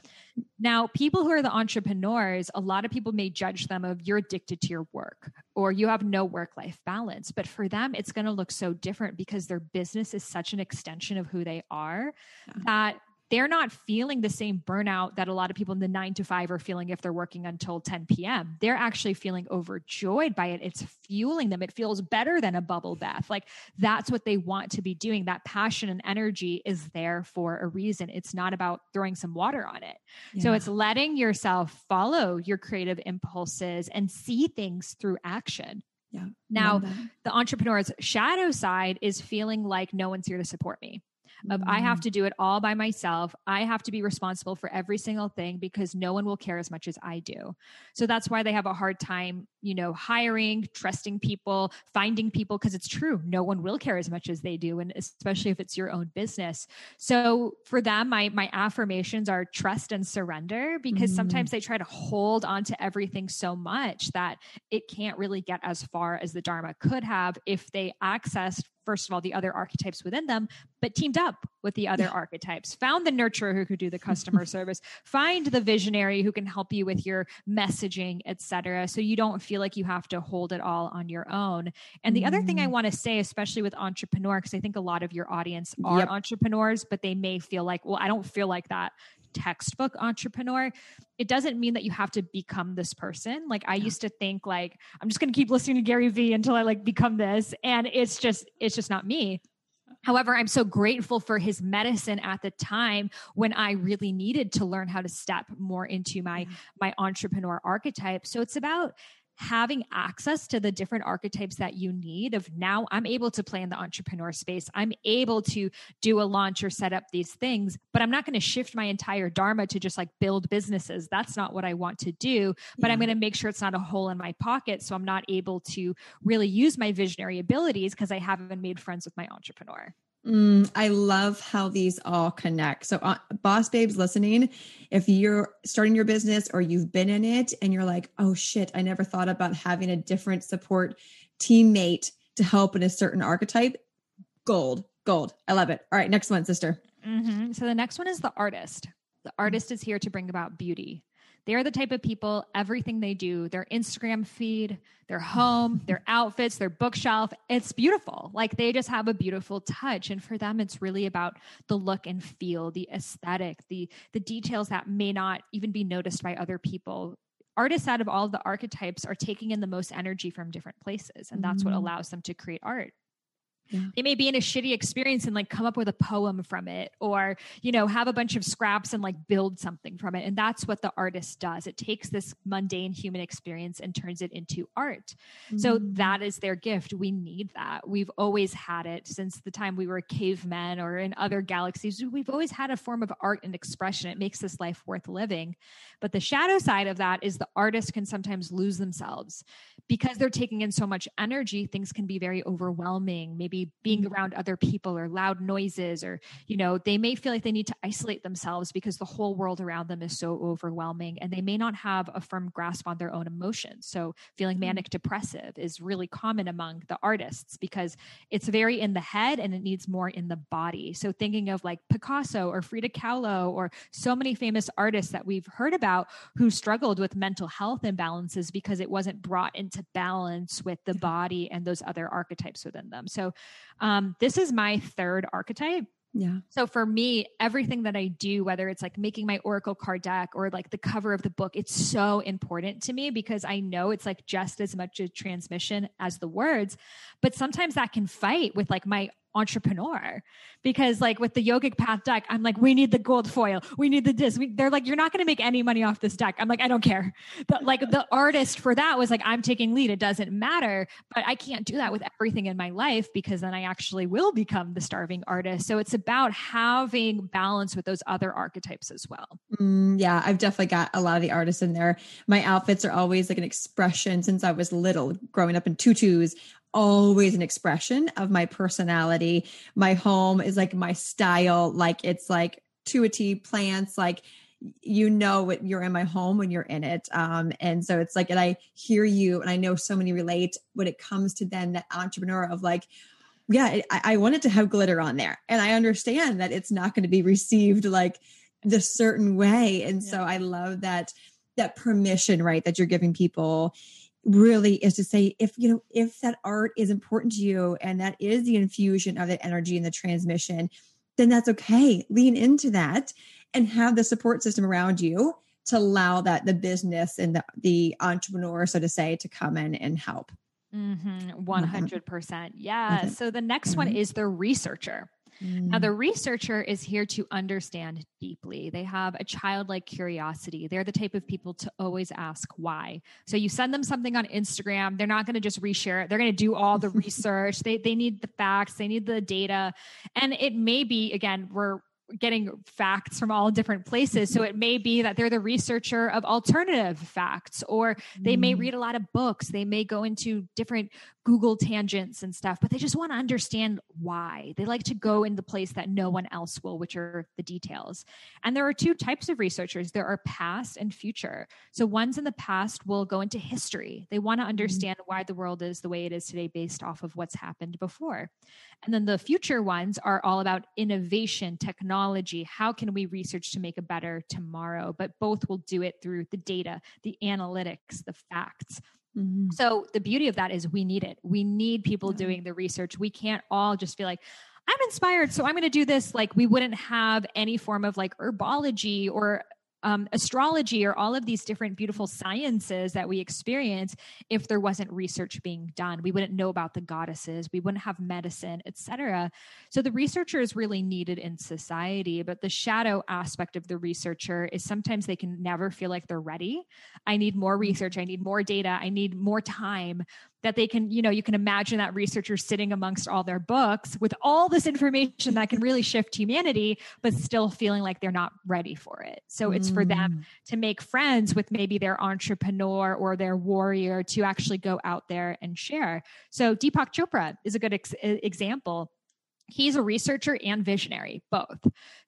Speaker 2: now people who are the entrepreneurs a lot of people may judge them of you're addicted to your work or you have no work life balance but for them it's going to look so different because their business is such an extension of who they are yeah. that they're not feeling the same burnout that a lot of people in the nine to five are feeling if they're working until 10 p.m. They're actually feeling overjoyed by it. It's fueling them. It feels better than a bubble bath. Like that's what they want to be doing. That passion and energy is there for a reason. It's not about throwing some water on it. Yeah. So it's letting yourself follow your creative impulses and see things through action.
Speaker 3: Yeah.
Speaker 2: Now, the entrepreneur's shadow side is feeling like no one's here to support me of I have mm. to do it all by myself. I have to be responsible for every single thing because no one will care as much as I do. So that's why they have a hard time, you know, hiring, trusting people, finding people because it's true. No one will care as much as they do and especially if it's your own business. So for them my my affirmations are trust and surrender because mm. sometimes they try to hold on to everything so much that it can't really get as far as the dharma could have if they accessed first of all the other archetypes within them but teamed up with the other yeah. archetypes found the nurturer who could do the [LAUGHS] customer service find the visionary who can help you with your messaging etc so you don't feel like you have to hold it all on your own and the mm. other thing i mm. want to say especially with entrepreneur because i think a lot of your audience are yep. entrepreneurs but they may feel like well i don't feel like that textbook entrepreneur it doesn't mean that you have to become this person like i yeah. used to think like i'm just going to keep listening to gary vee until i like become this and it's just it's just not me However, I'm so grateful for his medicine at the time when I really needed to learn how to step more into my my entrepreneur archetype. So it's about having access to the different archetypes that you need of now i'm able to play in the entrepreneur space. I'm able to do a launch or set up these things but i'm not going to shift my entire dharma to just like build businesses. That's not what i want to do but yeah. i'm going to make sure it's not a hole in my pocket so i'm not able to really use my visionary abilities because i haven't made friends with my entrepreneur
Speaker 3: Mm, I love how these all connect. So, uh, boss babes listening, if you're starting your business or you've been in it and you're like, oh shit, I never thought about having a different support teammate to help in a certain archetype, gold, gold. I love it. All right, next one, sister.
Speaker 2: Mm-hmm. So, the next one is the artist. The artist is here to bring about beauty. They're the type of people, everything they do, their Instagram feed, their home, their outfits, their bookshelf, it's beautiful. Like they just have a beautiful touch. And for them, it's really about the look and feel, the aesthetic, the, the details that may not even be noticed by other people artists out of all the archetypes are taking in the most energy from different places and that's what mm-hmm. allows them to create art yeah. They may be in a shitty experience and like come up with a poem from it or, you know, have a bunch of scraps and like build something from it. And that's what the artist does. It takes this mundane human experience and turns it into art. Mm-hmm. So that is their gift. We need that. We've always had it since the time we were cavemen or in other galaxies. We've always had a form of art and expression. It makes this life worth living. But the shadow side of that is the artist can sometimes lose themselves because they're taking in so much energy. Things can be very overwhelming. Maybe being mm-hmm. around other people or loud noises or you know they may feel like they need to isolate themselves because the whole world around them is so overwhelming and they may not have a firm grasp on their own emotions so feeling mm-hmm. manic depressive is really common among the artists because it's very in the head and it needs more in the body so thinking of like picasso or frida kahlo or so many famous artists that we've heard about who struggled with mental health imbalances because it wasn't brought into balance with the body and those other archetypes within them so um, this is my third archetype.
Speaker 3: Yeah.
Speaker 2: So for me, everything that I do, whether it's like making my Oracle card deck or like the cover of the book, it's so important to me because I know it's like just as much a transmission as the words. But sometimes that can fight with like my entrepreneur. Because like with the yogic path deck i'm like we need the gold foil. We need the disc. We, they're like you're not going to make any money off this deck. I'm like i don't care. But like the artist for that was like i'm taking lead. It doesn't matter. But i can't do that with everything in my life because then i actually will become the starving artist. So it's about having balance with those other archetypes as well.
Speaker 3: Mm, yeah i've definitely got a lot of the artists in there. My outfits are always like an expression since i was little growing up in tutus always an expression of my personality. My home is like my style, like it's like to a T plants, like you know what you're in my home when you're in it. Um, and so it's like, and I hear you, and I know so many relate when it comes to then that entrepreneur of like, yeah, I, I wanted to have glitter on there, and I understand that it's not going to be received like the certain way, and yeah. so I love that that permission, right, that you're giving people really is to say if you know if that art is important to you and that is the infusion of the energy and the transmission then that's okay lean into that and have the support system around you to allow that the business and the, the entrepreneur so to say to come in and help
Speaker 2: mm-hmm. 100% yeah mm-hmm. so the next mm-hmm. one is the researcher now, the mm. researcher is here to understand deeply. They have a childlike curiosity. They're the type of people to always ask why. So you send them something on Instagram, they're not going to just reshare it. They're going to do all the [LAUGHS] research. they they need the facts, they need the data. And it may be again, we're getting facts from all different places. So it may be that they're the researcher of alternative facts, or they may mm. read a lot of books. They may go into different Google tangents and stuff, but they just want to understand why. They like to go in the place that no one else will, which are the details. And there are two types of researchers there are past and future. So, ones in the past will go into history. They want to mm-hmm. understand why the world is the way it is today based off of what's happened before. And then the future ones are all about innovation, technology. How can we research to make a better tomorrow? But both will do it through the data, the analytics, the facts. Mm-hmm. So the beauty of that is we need it. We need people yeah. doing the research. We can't all just be like, I'm inspired, so I'm going to do this. Like we wouldn't have any form of like herbology or um, astrology or all of these different beautiful sciences that we experience if there wasn't research being done we wouldn't know about the goddesses we wouldn't have medicine etc so the researcher is really needed in society but the shadow aspect of the researcher is sometimes they can never feel like they're ready. I need more research i need more data i need more time that they can, you know, you can imagine that researchers sitting amongst all their books with all this information that can really shift humanity, but still feeling like they're not ready for it. So it's for them mm. to make friends with maybe their entrepreneur or their warrior to actually go out there and share. So Deepak Chopra is a good ex- example. He's a researcher and visionary, both.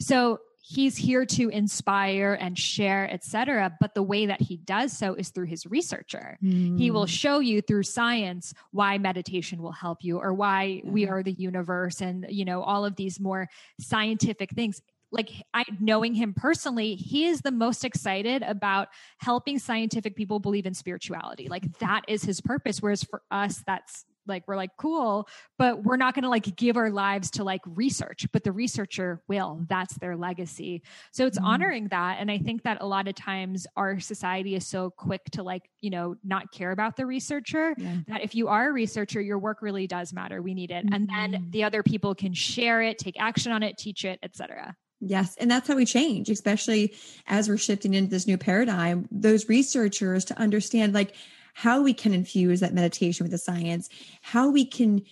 Speaker 2: So he's here to inspire and share etc but the way that he does so is through his researcher mm. he will hmm. show you through science why meditation will help you or why mm. we are the universe and you know all of these more scientific things like I knowing him personally, he is the most excited about helping scientific people believe in spirituality. Like that is his purpose. Whereas for us, that's like we're like cool but we're not going to like give our lives to like research but the researcher will that's their legacy so it's mm-hmm. honoring that and i think that a lot of times our society is so quick to like you know not care about the researcher yeah. that if you are a researcher your work really does matter we need it mm-hmm. and then mm-hmm. the other people can share it take action on it teach it etc
Speaker 3: Yes. And that's how we change, especially as we're shifting into this new paradigm. Those researchers to understand, like, how we can infuse that meditation with the science, how we can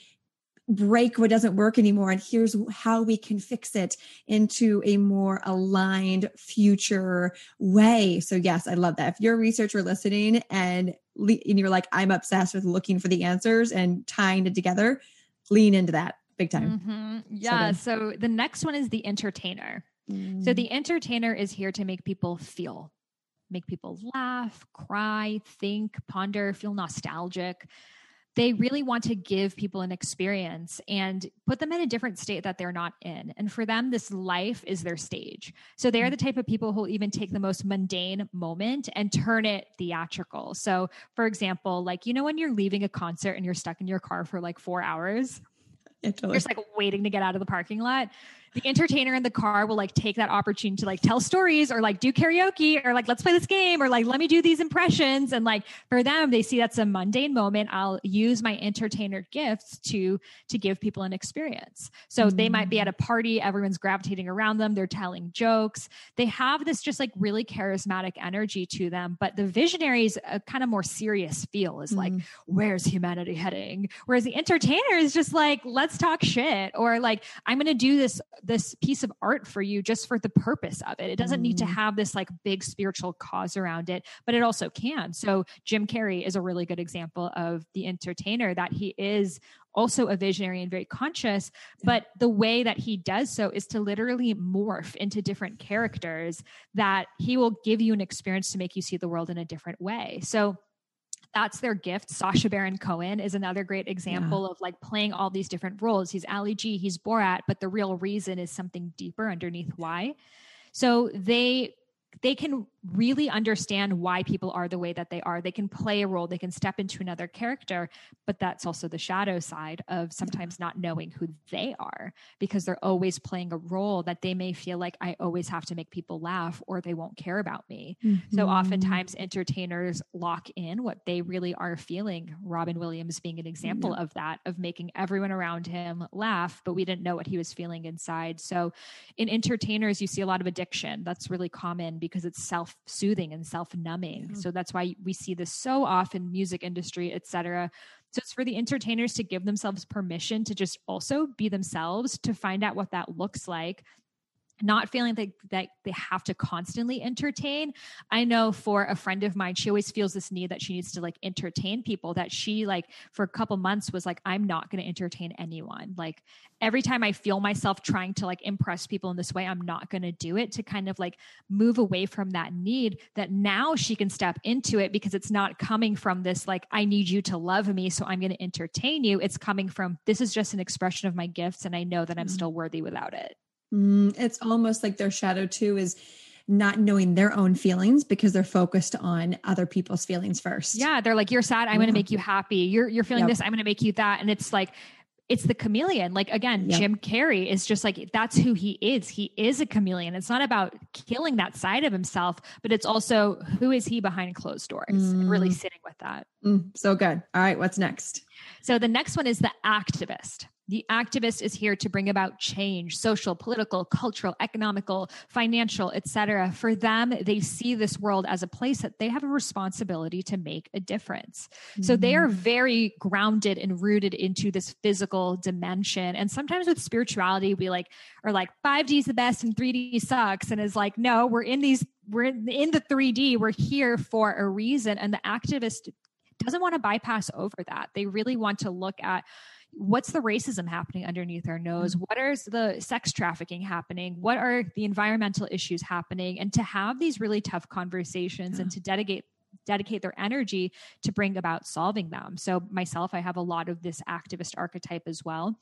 Speaker 3: break what doesn't work anymore and here's how we can fix it into a more aligned future way. So yes i love that. If you're a researcher listening and, and you're like i'm obsessed with looking for the answers and tying it together lean into that big time.
Speaker 2: Mm-hmm. yeah so, so, the next one is the entertainer. Mm. so the entertainer is here to make people feel make people laugh, cry, think, ponder, feel nostalgic. They really want to give people an experience and put them in a different state that they're not in. And for them, this life is their stage. So they're the type of people who even take the most mundane moment and turn it theatrical. So, for example, like, you know, when you're leaving a concert and you're stuck in your car for like four hours, yeah, totally. you're just like waiting to get out of the parking lot the entertainer in the car will like take that opportunity to like tell stories or like do karaoke or like let's play this game or like let me do these impressions and like for them they see that's a mundane moment i'll use my entertainer gifts to to give people an experience so mm-hmm. they might be at a party everyone's gravitating around them they're telling jokes they have this just like really charismatic energy to them but the visionaries a kind of more serious feel is like mm-hmm. where's humanity heading whereas the entertainer is just like let's talk shit or like i'm going to do this this piece of art for you just for the purpose of it. It doesn't mm. need to mm. have this like big spiritual cause around it, but it also can. So Jim Carrey is a really good example of the entertainer that he is also a visionary and very conscious but the way that he does so is to literally morph into different characters that he will give you an experience to make you see the world in a different way so that's their gift. Sacha Baron Cohen is another great example yeah. of like playing all these different roles. He's Ali G, he's Borat, but the real reason is something deeper underneath why. So they they can really understand why people are the way that they are. They can play a role, they can step into another character, but that's also the shadow side of sometimes not knowing who they are because they're always playing a role that they may feel like I always have to make people laugh or they won't care about me. Mm-hmm. So oftentimes entertainers lock in what they really are feeling. Robin Williams being an example of that, of making everyone around him laugh, but we didn't know what he was feeling inside. So in entertainers, you see a lot of addiction. That's really common because it's self self-soothing and self-numbing. Yeah. So that's why we see this so often music industry, etc. So it's for the entertainers to give themselves permission to just also be themselves, to find out what that looks like, not feeling that, that they have to constantly entertain. I know for a friend of mine, she always feels this need that she needs to like entertain people that she like for a couple months was like, I'm not going to entertain anyone. Like every time I feel myself trying to like impress people in this way, I'm not going to do it to kind of like move away from that need that now she can step into it because it's not coming from this like, I need you to love me. So I'm going to entertain you. It's coming from this is just an expression of my gifts. And I know that I'm mm-hmm. still worthy without it.
Speaker 3: Mm, it's almost like their shadow too is not knowing their own feelings because they're focused on other people's feelings first.
Speaker 2: Yeah, they're like, "You're sad. I'm yeah. going to make you happy. You're you're feeling yep. this. I'm going to make you that." And it's like it's the chameleon. Like again, yep. Jim Carrey is just like that's who he is. He is a chameleon. It's not about killing that side of himself, but it's also who is he behind closed doors. Mm. Really sitting with that.
Speaker 3: Mm, so good. All right, what's next?
Speaker 2: So the next one is the activist. The activist is here to bring about change, social, political, cultural, economical, financial, etc. For them, they see this world as a place that they have a responsibility to make a difference. Mm-hmm. So they are mm-hmm. very grounded and rooted into this physical dimension. And sometimes with spirituality, we like are like 5D is the best and 3D sucks. And is like, no, we're in these, we're in, in the 3D, we're here for a reason. And the activist doesn't want to bypass over that. They really want to look at what's the racism happening underneath our nose mm-hmm. what is the sex trafficking happening what are the environmental issues happening and to have these really tough conversations yeah. and to dedicate dedicate their energy to bring about solving them so myself i have a lot of this activist archetype as well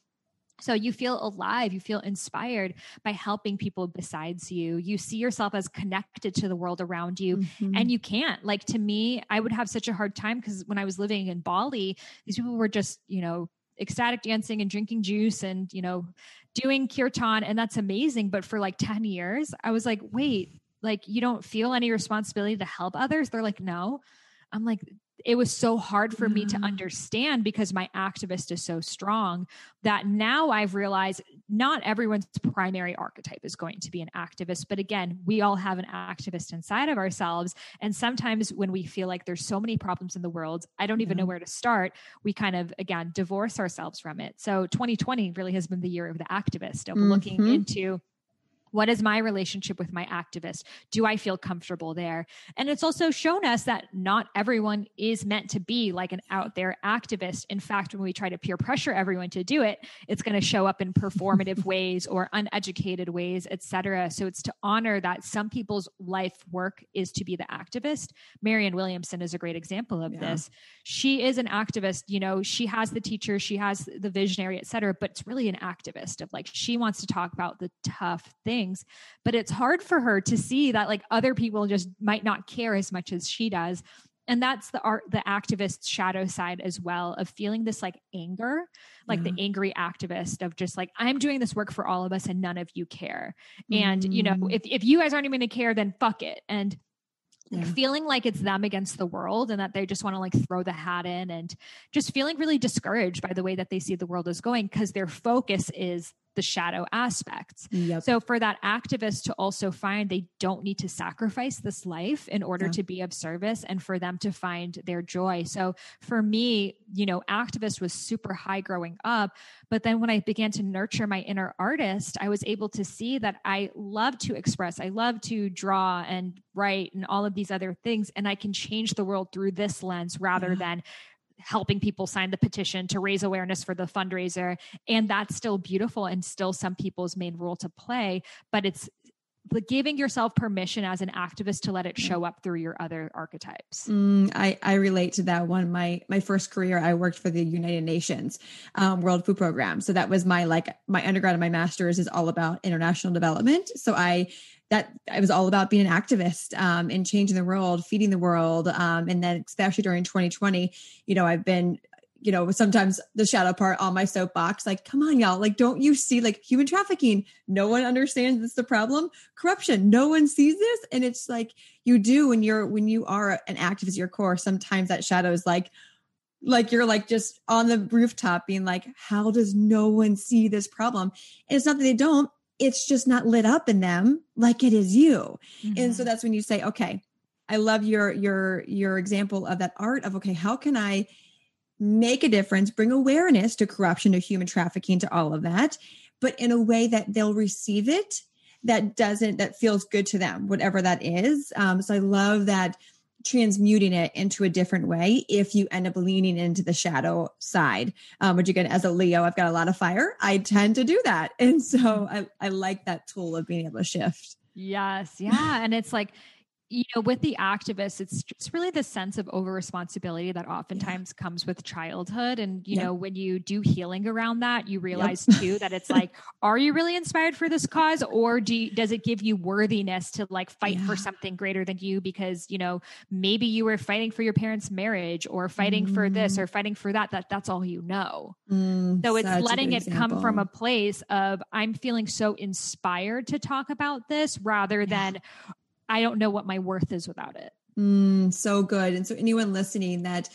Speaker 2: so you feel alive, you feel inspired by helping people besides you. You see yourself as connected to the world around you mm-hmm. and you can't. Like to me, I would have such a hard time because when I was living in Bali, these people were just, you know, ecstatic dancing and drinking juice and you know doing kirtan and that's amazing. But for like 10 years i was like wait like you don't feel any responsibility to help others? They're like no. I'm like it was so hard for me to mm. understand because my activist is so strong that now I've realized not everyone's primary archetype is going to be an activist. But again, we all have an activist inside of ourselves. And sometimes when we feel like there's so many problems in the world, I don't even know where to start, we kind of, again, divorce ourselves from it. So 2020 really has been the year of the activist, of mm-hmm. looking into what is my relationship with my activist? Do I feel comfortable there? And it's also shown us that not everyone is meant to be like an out there activist. In fact, when we try to peer pressure everyone to do it, it's going to show up in performative [LAUGHS] ways or uneducated ways, etc. So it's to honor that some people's life work is to be the activist. Marianne Williamson is a great example of yeah. this. She is an activist, you know, she has the teacher, she has the visionary, etc., but it's really an activist of like she wants to talk about the tough things things but it's hard for her to see that like other people just might not care as much as she does and that's the art the activist shadow side as well of feeling this like anger like yeah. the angry activist of just like i'm doing this work for all of us and none of you care mm. and you know mm. if, if you guys aren't even going to care then fuck it and yeah. feeling like it's them against the world and that they just want to like throw the hat in and just feeling really discouraged by the way that they see the world is going because their focus is the shadow aspects. Yep. So for that activist to also find they don't need to sacrifice this life in order yeah. to be of service and for them to find their joy. So for me, you know, activist was super high growing up, but then when I began to nurture my inner artist, I was able to see that I love to express, I love to draw and write and all of these other things and I can change the world through this lens rather yeah. than helping people sign the petition to raise awareness for the fundraiser. And that's still beautiful and still some people's main role to play, but it's the giving yourself permission as an activist to let it show up through your other archetypes.
Speaker 3: Mm, I, I relate to that one. My my first career, I worked for the United Nations um, World Food Program. So that was my like my undergrad and my master's is all about international development. So I that it was all about being an activist um, and changing the world, feeding the world. Um, and then, especially during 2020, you know, I've been, you know, sometimes the shadow part on my soapbox, like, come on, y'all, like, don't you see like human trafficking? No one understands this the problem. Corruption, no one sees this. And it's like you do when you're when you are an activist at your core, sometimes that shadow is like, like you're like just on the rooftop being like, how does no one see this problem? And it's not that they don't, it's just not lit up in them like it is you. Mm-hmm. And so mm-hmm. that's when you say, okay, I love your your your example of that art of okay, how can I make a difference, bring awareness to corruption, to human trafficking, to all of that, but in a way that they'll receive it that doesn't that feels good to them, whatever that is. Um, so I love that transmuting it into a different way if you end up leaning into the shadow side. Um, which again as a leo i've got a lot of fire. I tend to do that. And so i, I like that tool of being able to shift.
Speaker 2: Yes. Yeah. And it's like you know, with the activists, it's just really the sense of over responsibility that oftentimes yeah. comes with childhood. And, you yep. know, when you do healing around that, you realize yep. too that it's like, [LAUGHS] are you really inspired for this cause? Or do you, does it give you worthiness to like fight yeah. for something greater than you? Because, you know, maybe you were fighting for your parents' marriage or fighting mm. for this mm. or fighting for that, that that's all you know. Mm, so it's letting it example. come from a place of, I'm feeling so inspired to talk about this rather yeah. than, I don't know what my worth is without it.
Speaker 3: Mm, so good. And so, anyone listening that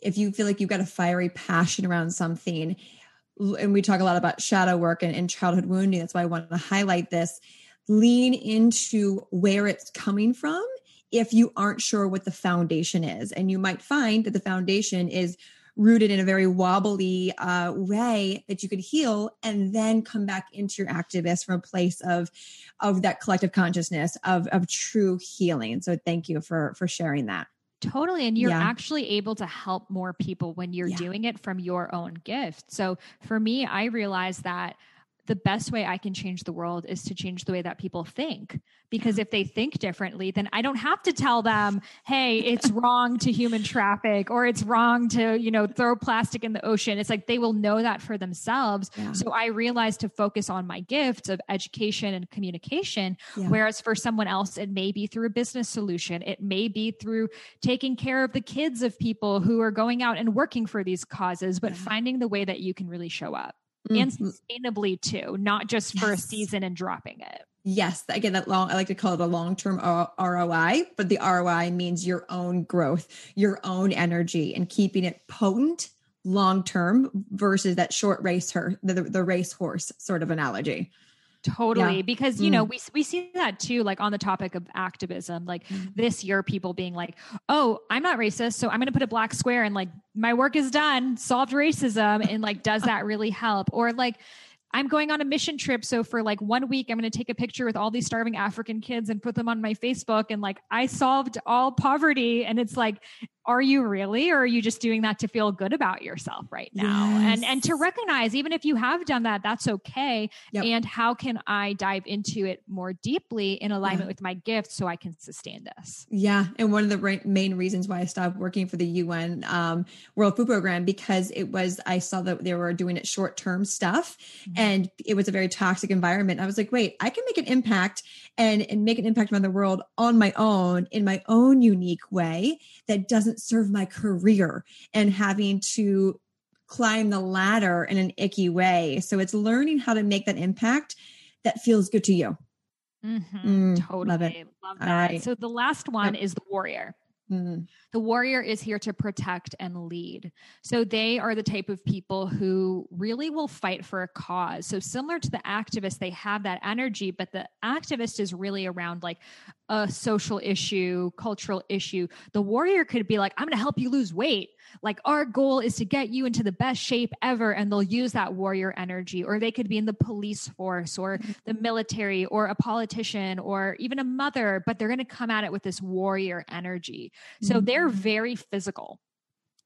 Speaker 3: if you feel like you've got a fiery passion around something, and we talk a lot about shadow work and, and childhood wounding, that's why I wanted to highlight this. Lean into where it's coming from if you aren't sure what the foundation is. And you might find that the foundation is rooted in a very wobbly uh, way that you could heal and then come back into your activist from a place of of that collective consciousness of of true healing so thank you for for sharing that
Speaker 2: Totally. And you're yeah. actually able to help more people when you're yeah. doing it from your own gift. So for me, I realized that the best way I can change the world is to change the way that people think. Because if they think differently, then I don't have to tell them, hey, it's [LAUGHS] wrong to human traffic or it's wrong to, you know, throw plastic in the ocean. It's like they will know that for themselves. Yeah. So I realized to focus on my gifts of education and communication. Yeah. Whereas for someone else, it may be through a business solution, it may be through taking care of the kids of people who are going out and working for these causes, but yeah. finding the way that you can really show up mm-hmm. and sustainably too, not just yes. for a season and dropping it.
Speaker 3: Yes, again, that long, I like to call it a long term ROI, but the ROI means your own growth, your own energy, and keeping it potent long term versus that short race, her, the, the race horse sort of analogy.
Speaker 2: Totally. Yeah. Because, you mm. know, we, we see that too, like on the topic of activism, like mm. this year, people being like, oh, I'm not racist. So I'm going to put a black square and like my work is done, solved racism. And like, does that really help? Or like, I'm going on a mission trip. So for like one week, I'm going to take a picture with all these starving African kids and put them on my Facebook. And like, I solved all poverty. And it's like, are you really or are you just doing that to feel good about yourself right now yes. and and to recognize even if you have done that that's okay yep. and how can i dive into it more deeply in alignment yeah. with my gift so i can sustain this
Speaker 3: yeah and one of the re- main reasons why i stopped working for the un um, world food program because it was i saw that they were doing it short term stuff mm-hmm. and it was a very toxic environment i was like wait i can make an impact and, and make an impact on the world on my own in my own unique way that doesn't serve my career and having to climb the ladder in an icky way. So it's learning how to make that impact that feels good to you.
Speaker 2: Mm-hmm. Mm, totally. Love, it. love that. Right. So the last one yep. is the warrior. Mm. The warrior is here to protect and lead. So they are the type of people who really will fight for a cause. So similar to the activist, they have that energy, but the activist is really around like a social issue, cultural issue. The warrior could be like, I'm going to help you lose weight like our goal is to get you into the best shape ever and they'll use that warrior energy or they could be in the police force or [LAUGHS] the military or a politician or even a mother but they're going to come at it with this warrior energy so mm-hmm. They're very physical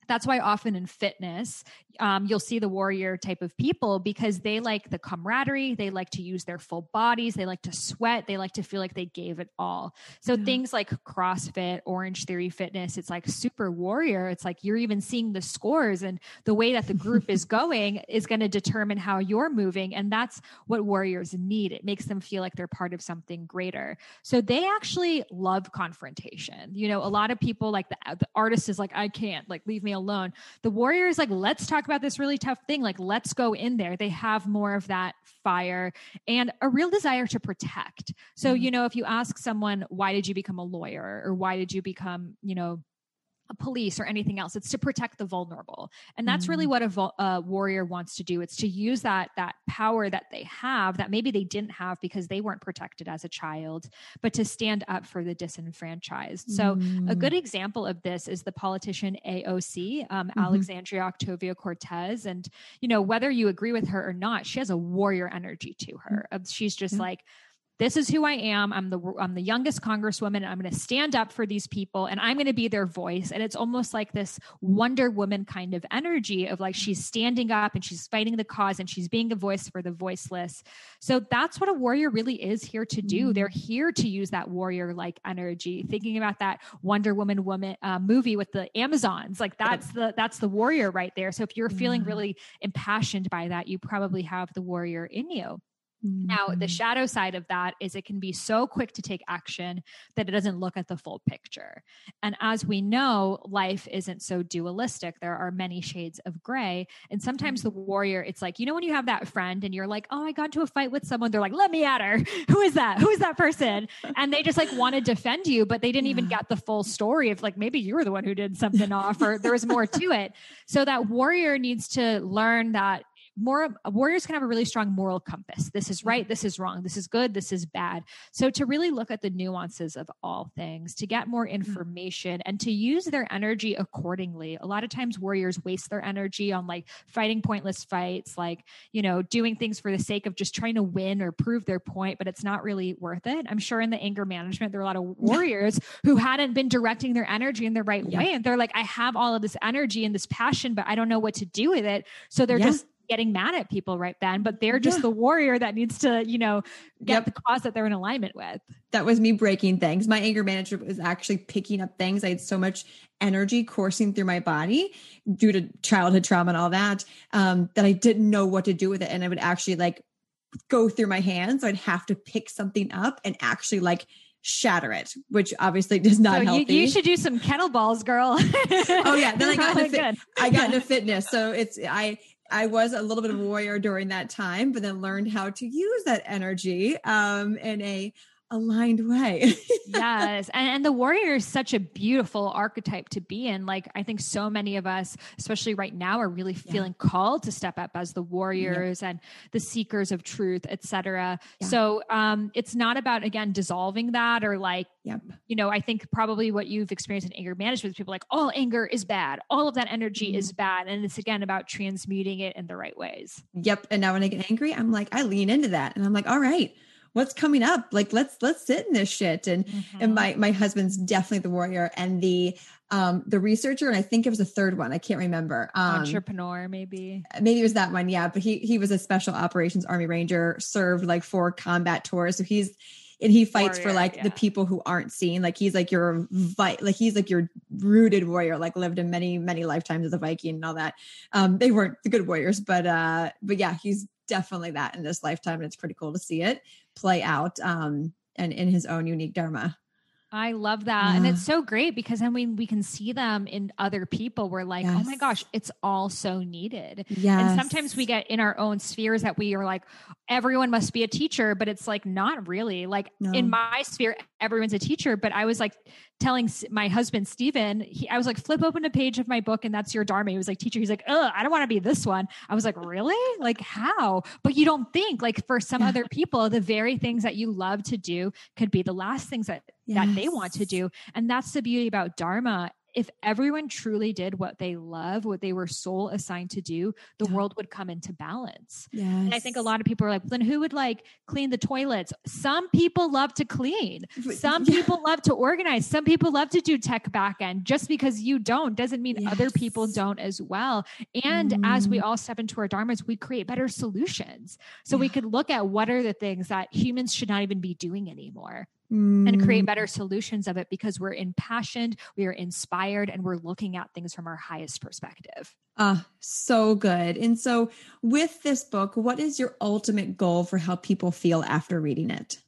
Speaker 2: that's why often in fitness um, you'll see the warrior type of people because they like the camaraderie they like to use their full bodies they like to sweat they like to feel like they gave it all. So yeah. things like crossfit orange theory fitness it's like super warrior. It's like you're even seeing the scores and the way that the group is [LAUGHS] going is going to determine how you're moving and that's what warriors need. It makes them feel like they're part of something greater. So they actually love confrontation. You know a lot of people like the, the artist is like i can't like leave me alone. The warrior is like, let's talk about this really tough thing. Like, let's go in there. They have more of that fire and a real desire to protect. So, mm-hmm. you know, if you ask someone, why did you become a lawyer or why did you become, you know, police or anything else it's to protect the vulnerable. And that's mm. really what a, a, warrior wants to do. It's to use that that power that they have that maybe they didn't have because they weren't protected as a child but to stand up for the disenfranchised. Mm so a mm. good example of this is the politician aoc um, mm-hmm. alexandria octavia cortez and you know whether you agree with her or not she has a warrior energy to her. She's just like this is who I am. I'm the I'm the youngest congresswoman and I'm going to stand up for these people and I'm going to be their voice. And it's almost like this Wonder Woman kind of energy of like she's standing up and she's fighting the cause and she's being a voice for the voiceless. So that's what a warrior really is here to do. Mm-hmm. They're here to use that warrior like energy. Thinking about that Wonder Woman woman uh, movie with the Amazons, like that's the that's the warrior right there. So if you're feeling really impassioned by that, you probably have the warrior in you. Mm-hmm. Now, the mm-hmm. shadow side of that is it can be so quick to take action that it doesn't look at the full picture. And as we know, life isn't so dualistic. There are many shades of gray. And sometimes the warrior, it's like, you know, when you have that friend and you're like, oh, I got into a fight with someone, they're like, let me at her. [LAUGHS] Who is that? Who is that person? And they just like want to defend you, but they didn't yeah. even get the full story of like, maybe you were the one who did something off or there was more to it. So that warrior needs to learn that more warriors can have a really strong moral compass. This is right, this is wrong, this is good, this is bad. So to really look at the nuances of all things, to get more mm-hmm. information and to use their energy accordingly. A lot of times warriors waste their energy on like fighting pointless fights, like, you know, doing things for the sake of just trying to win or prove their point, but it's not really worth it. I'm sure in the anger management there are a lot of [LAUGHS] warriors who hadn't been directing their energy in the right yeah. way and they're like I have all of this energy and this passion, but I don't know what to do with it. So they're yeah. just getting mad at people right then, but they're just yeah. the warrior that needs to, you know, get yep. the cause that they're in alignment with.
Speaker 3: That was me breaking things. My anger management was actually picking up things. I had so much energy coursing through my body due to childhood trauma and all that, um, that I didn't know what to do with it. And I would actually like go through my hands. So I'd have to pick something up and actually like shatter it, which obviously [LAUGHS] does not so
Speaker 2: you, you, should do some kettlebells, girl.
Speaker 3: oh yeah, [LAUGHS] then I got into fit, I got into fitness, so it's I I was a little bit of a warrior during that time, but then learned how to use that energy um, in a aligned way. [LAUGHS]
Speaker 2: yes. And, and, the warrior is such a beautiful archetype to be in. Like, I think so many of us, especially right now, are really yeah. feeling called to step up as the warriors and the seekers of truth, etc. Yeah. So um, it's not about, again, dissolving that or like, yep. you know, I think probably what you've experienced in anger management is people like, all anger is bad. All of that energy mm-hmm. is bad. And it's again about transmuting it in the right ways.
Speaker 3: Yep. And now when I get angry, I'm like, I lean into that and I'm like, all right what's coming up? Like let's let's sit in this shit. And mm-hmm. and my my husband's definitely the warrior and the um the researcher. And i think it was a third one. I can't remember.
Speaker 2: Um entrepreneur maybe.
Speaker 3: maybe it was that one. Yeah. But he he was a special operations army ranger served like four combat tours. So he's and he fights warrior, for like yeah. the people who aren't seen. Like he's like your vi- like he's like your rooted warrior like lived in many many lifetimes as a viking and all that. Um they weren't the good warriors but uh but yeah he's definitely that in this lifetime and it's pretty cool to see it play out um, and in his own unique dharma.
Speaker 2: I love that. Yeah. And it's so great because then we, we can see them in other people. We're like, yes. oh my gosh, it's all so needed. And sometimes we get in our own spheres that we are like, everyone must be a teacher, but it's like, not really. Like no. in my sphere, everyone's a teacher. But I was like telling my husband, Steven, he, I was like, flip open a page of my book and that's your Dharma. He was like, teacher. He's like, oh, I don't want to be this one. I was like, really? Like, how? But you don't think, like, for some yeah. other people, the very things that you love to do could be the last things that, yes. that they want to do. And that's the beauty about Dharma if everyone truly did what they love, what they were soul assigned to do, the yeah. world would come into balance. Yes. And I think a lot of people are like, then who would like clean the toilets? Some people love to clean. Some yeah. people love to organize. Some people love to do tech backend. Just because you don't doesn't mean yes. other people don't as well. And mm. as we mm. all step into our dharmas, we create better solutions. So yeah. we could look at what are the things that humans should not even be doing anymore mm. and create better solutions of it because we're impassioned, we are inspired, and we're looking at things from our highest perspective.
Speaker 3: Ah, uh, so good. And so, with this book, what is your ultimate goal for how people feel after reading it?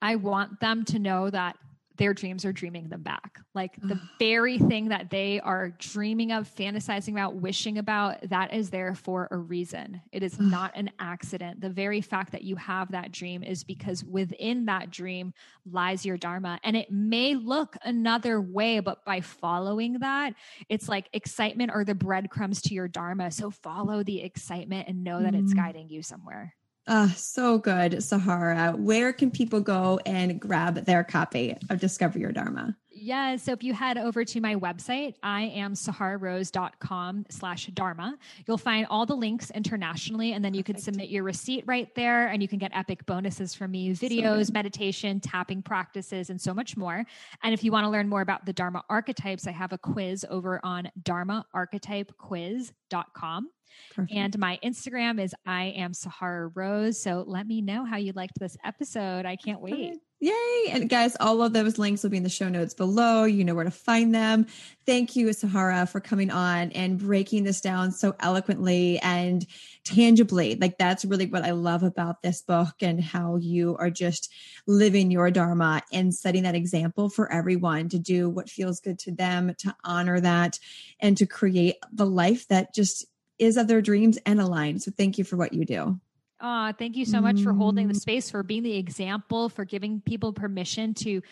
Speaker 2: I want them to know that their dreams are dreaming them back. Like the [SIGHS] very thing that they are dreaming of, fantasizing about, wishing about, that is there for a reason. It is [SIGHS] not an accident. The very fact that you have that dream is because within that dream lies your Dharma. And it may look another way, but by following that, it's like excitement or the breadcrumbs to your Dharma. So follow the excitement and know that it's mm. guiding you somewhere.
Speaker 3: Uh, so good, Sahara. Where can people go and grab their copy of Discover Your Dharma?
Speaker 2: Yeah. So if you head over to my website, I am sahararose.com slash dharma, you'll find all the links internationally. And then you Perfect. can submit your receipt right there and you can get epic bonuses from me, videos, so meditation, tapping practices, and so much more. And if you want to learn more about the Dharma archetypes, I have a quiz over on dharmaarchetypequiz.com. Perfect. And my Instagram is I am Sahara Rose. So let me know how you liked this episode. I can't wait.
Speaker 3: Yay. And guys, all of those links will be in the show notes below. You know where to find them. Thank you, Sahara, for coming on and breaking this down so eloquently and tangibly. Like, that's really what I love about this book and how you are just living your Dharma and setting that example for everyone to do what feels good to them, to honor that, and to create the life that just is of their dreams and aligned. So, thank you for what you do.
Speaker 2: Oh, thank you so much for holding the mm. space, for being the example, for giving people permission to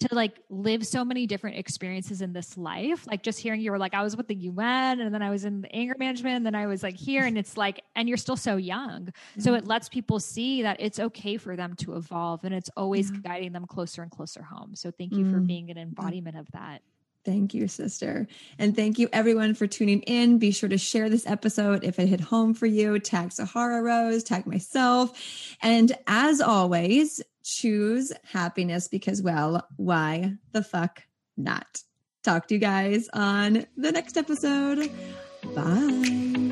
Speaker 2: to like live so many different experiences in this life. Like just hearing you were like, I was with the UN and then I was in the anger management and then I was like here. And it's like, and you're still so young. Mm-hmm. So it lets people see that it's okay for them to evolve and it's always mm-hmm. guiding them closer and closer home. So thank you mm-hmm. for being an embodiment of that.
Speaker 3: Thank you, sister. And thank you, everyone, for tuning in. Be sure to share this episode if it hit home for you. Tag Sahara Rose, tag myself. And as always, choose happiness because, well, why the fuck not? Talk to you guys on the next episode. Bye.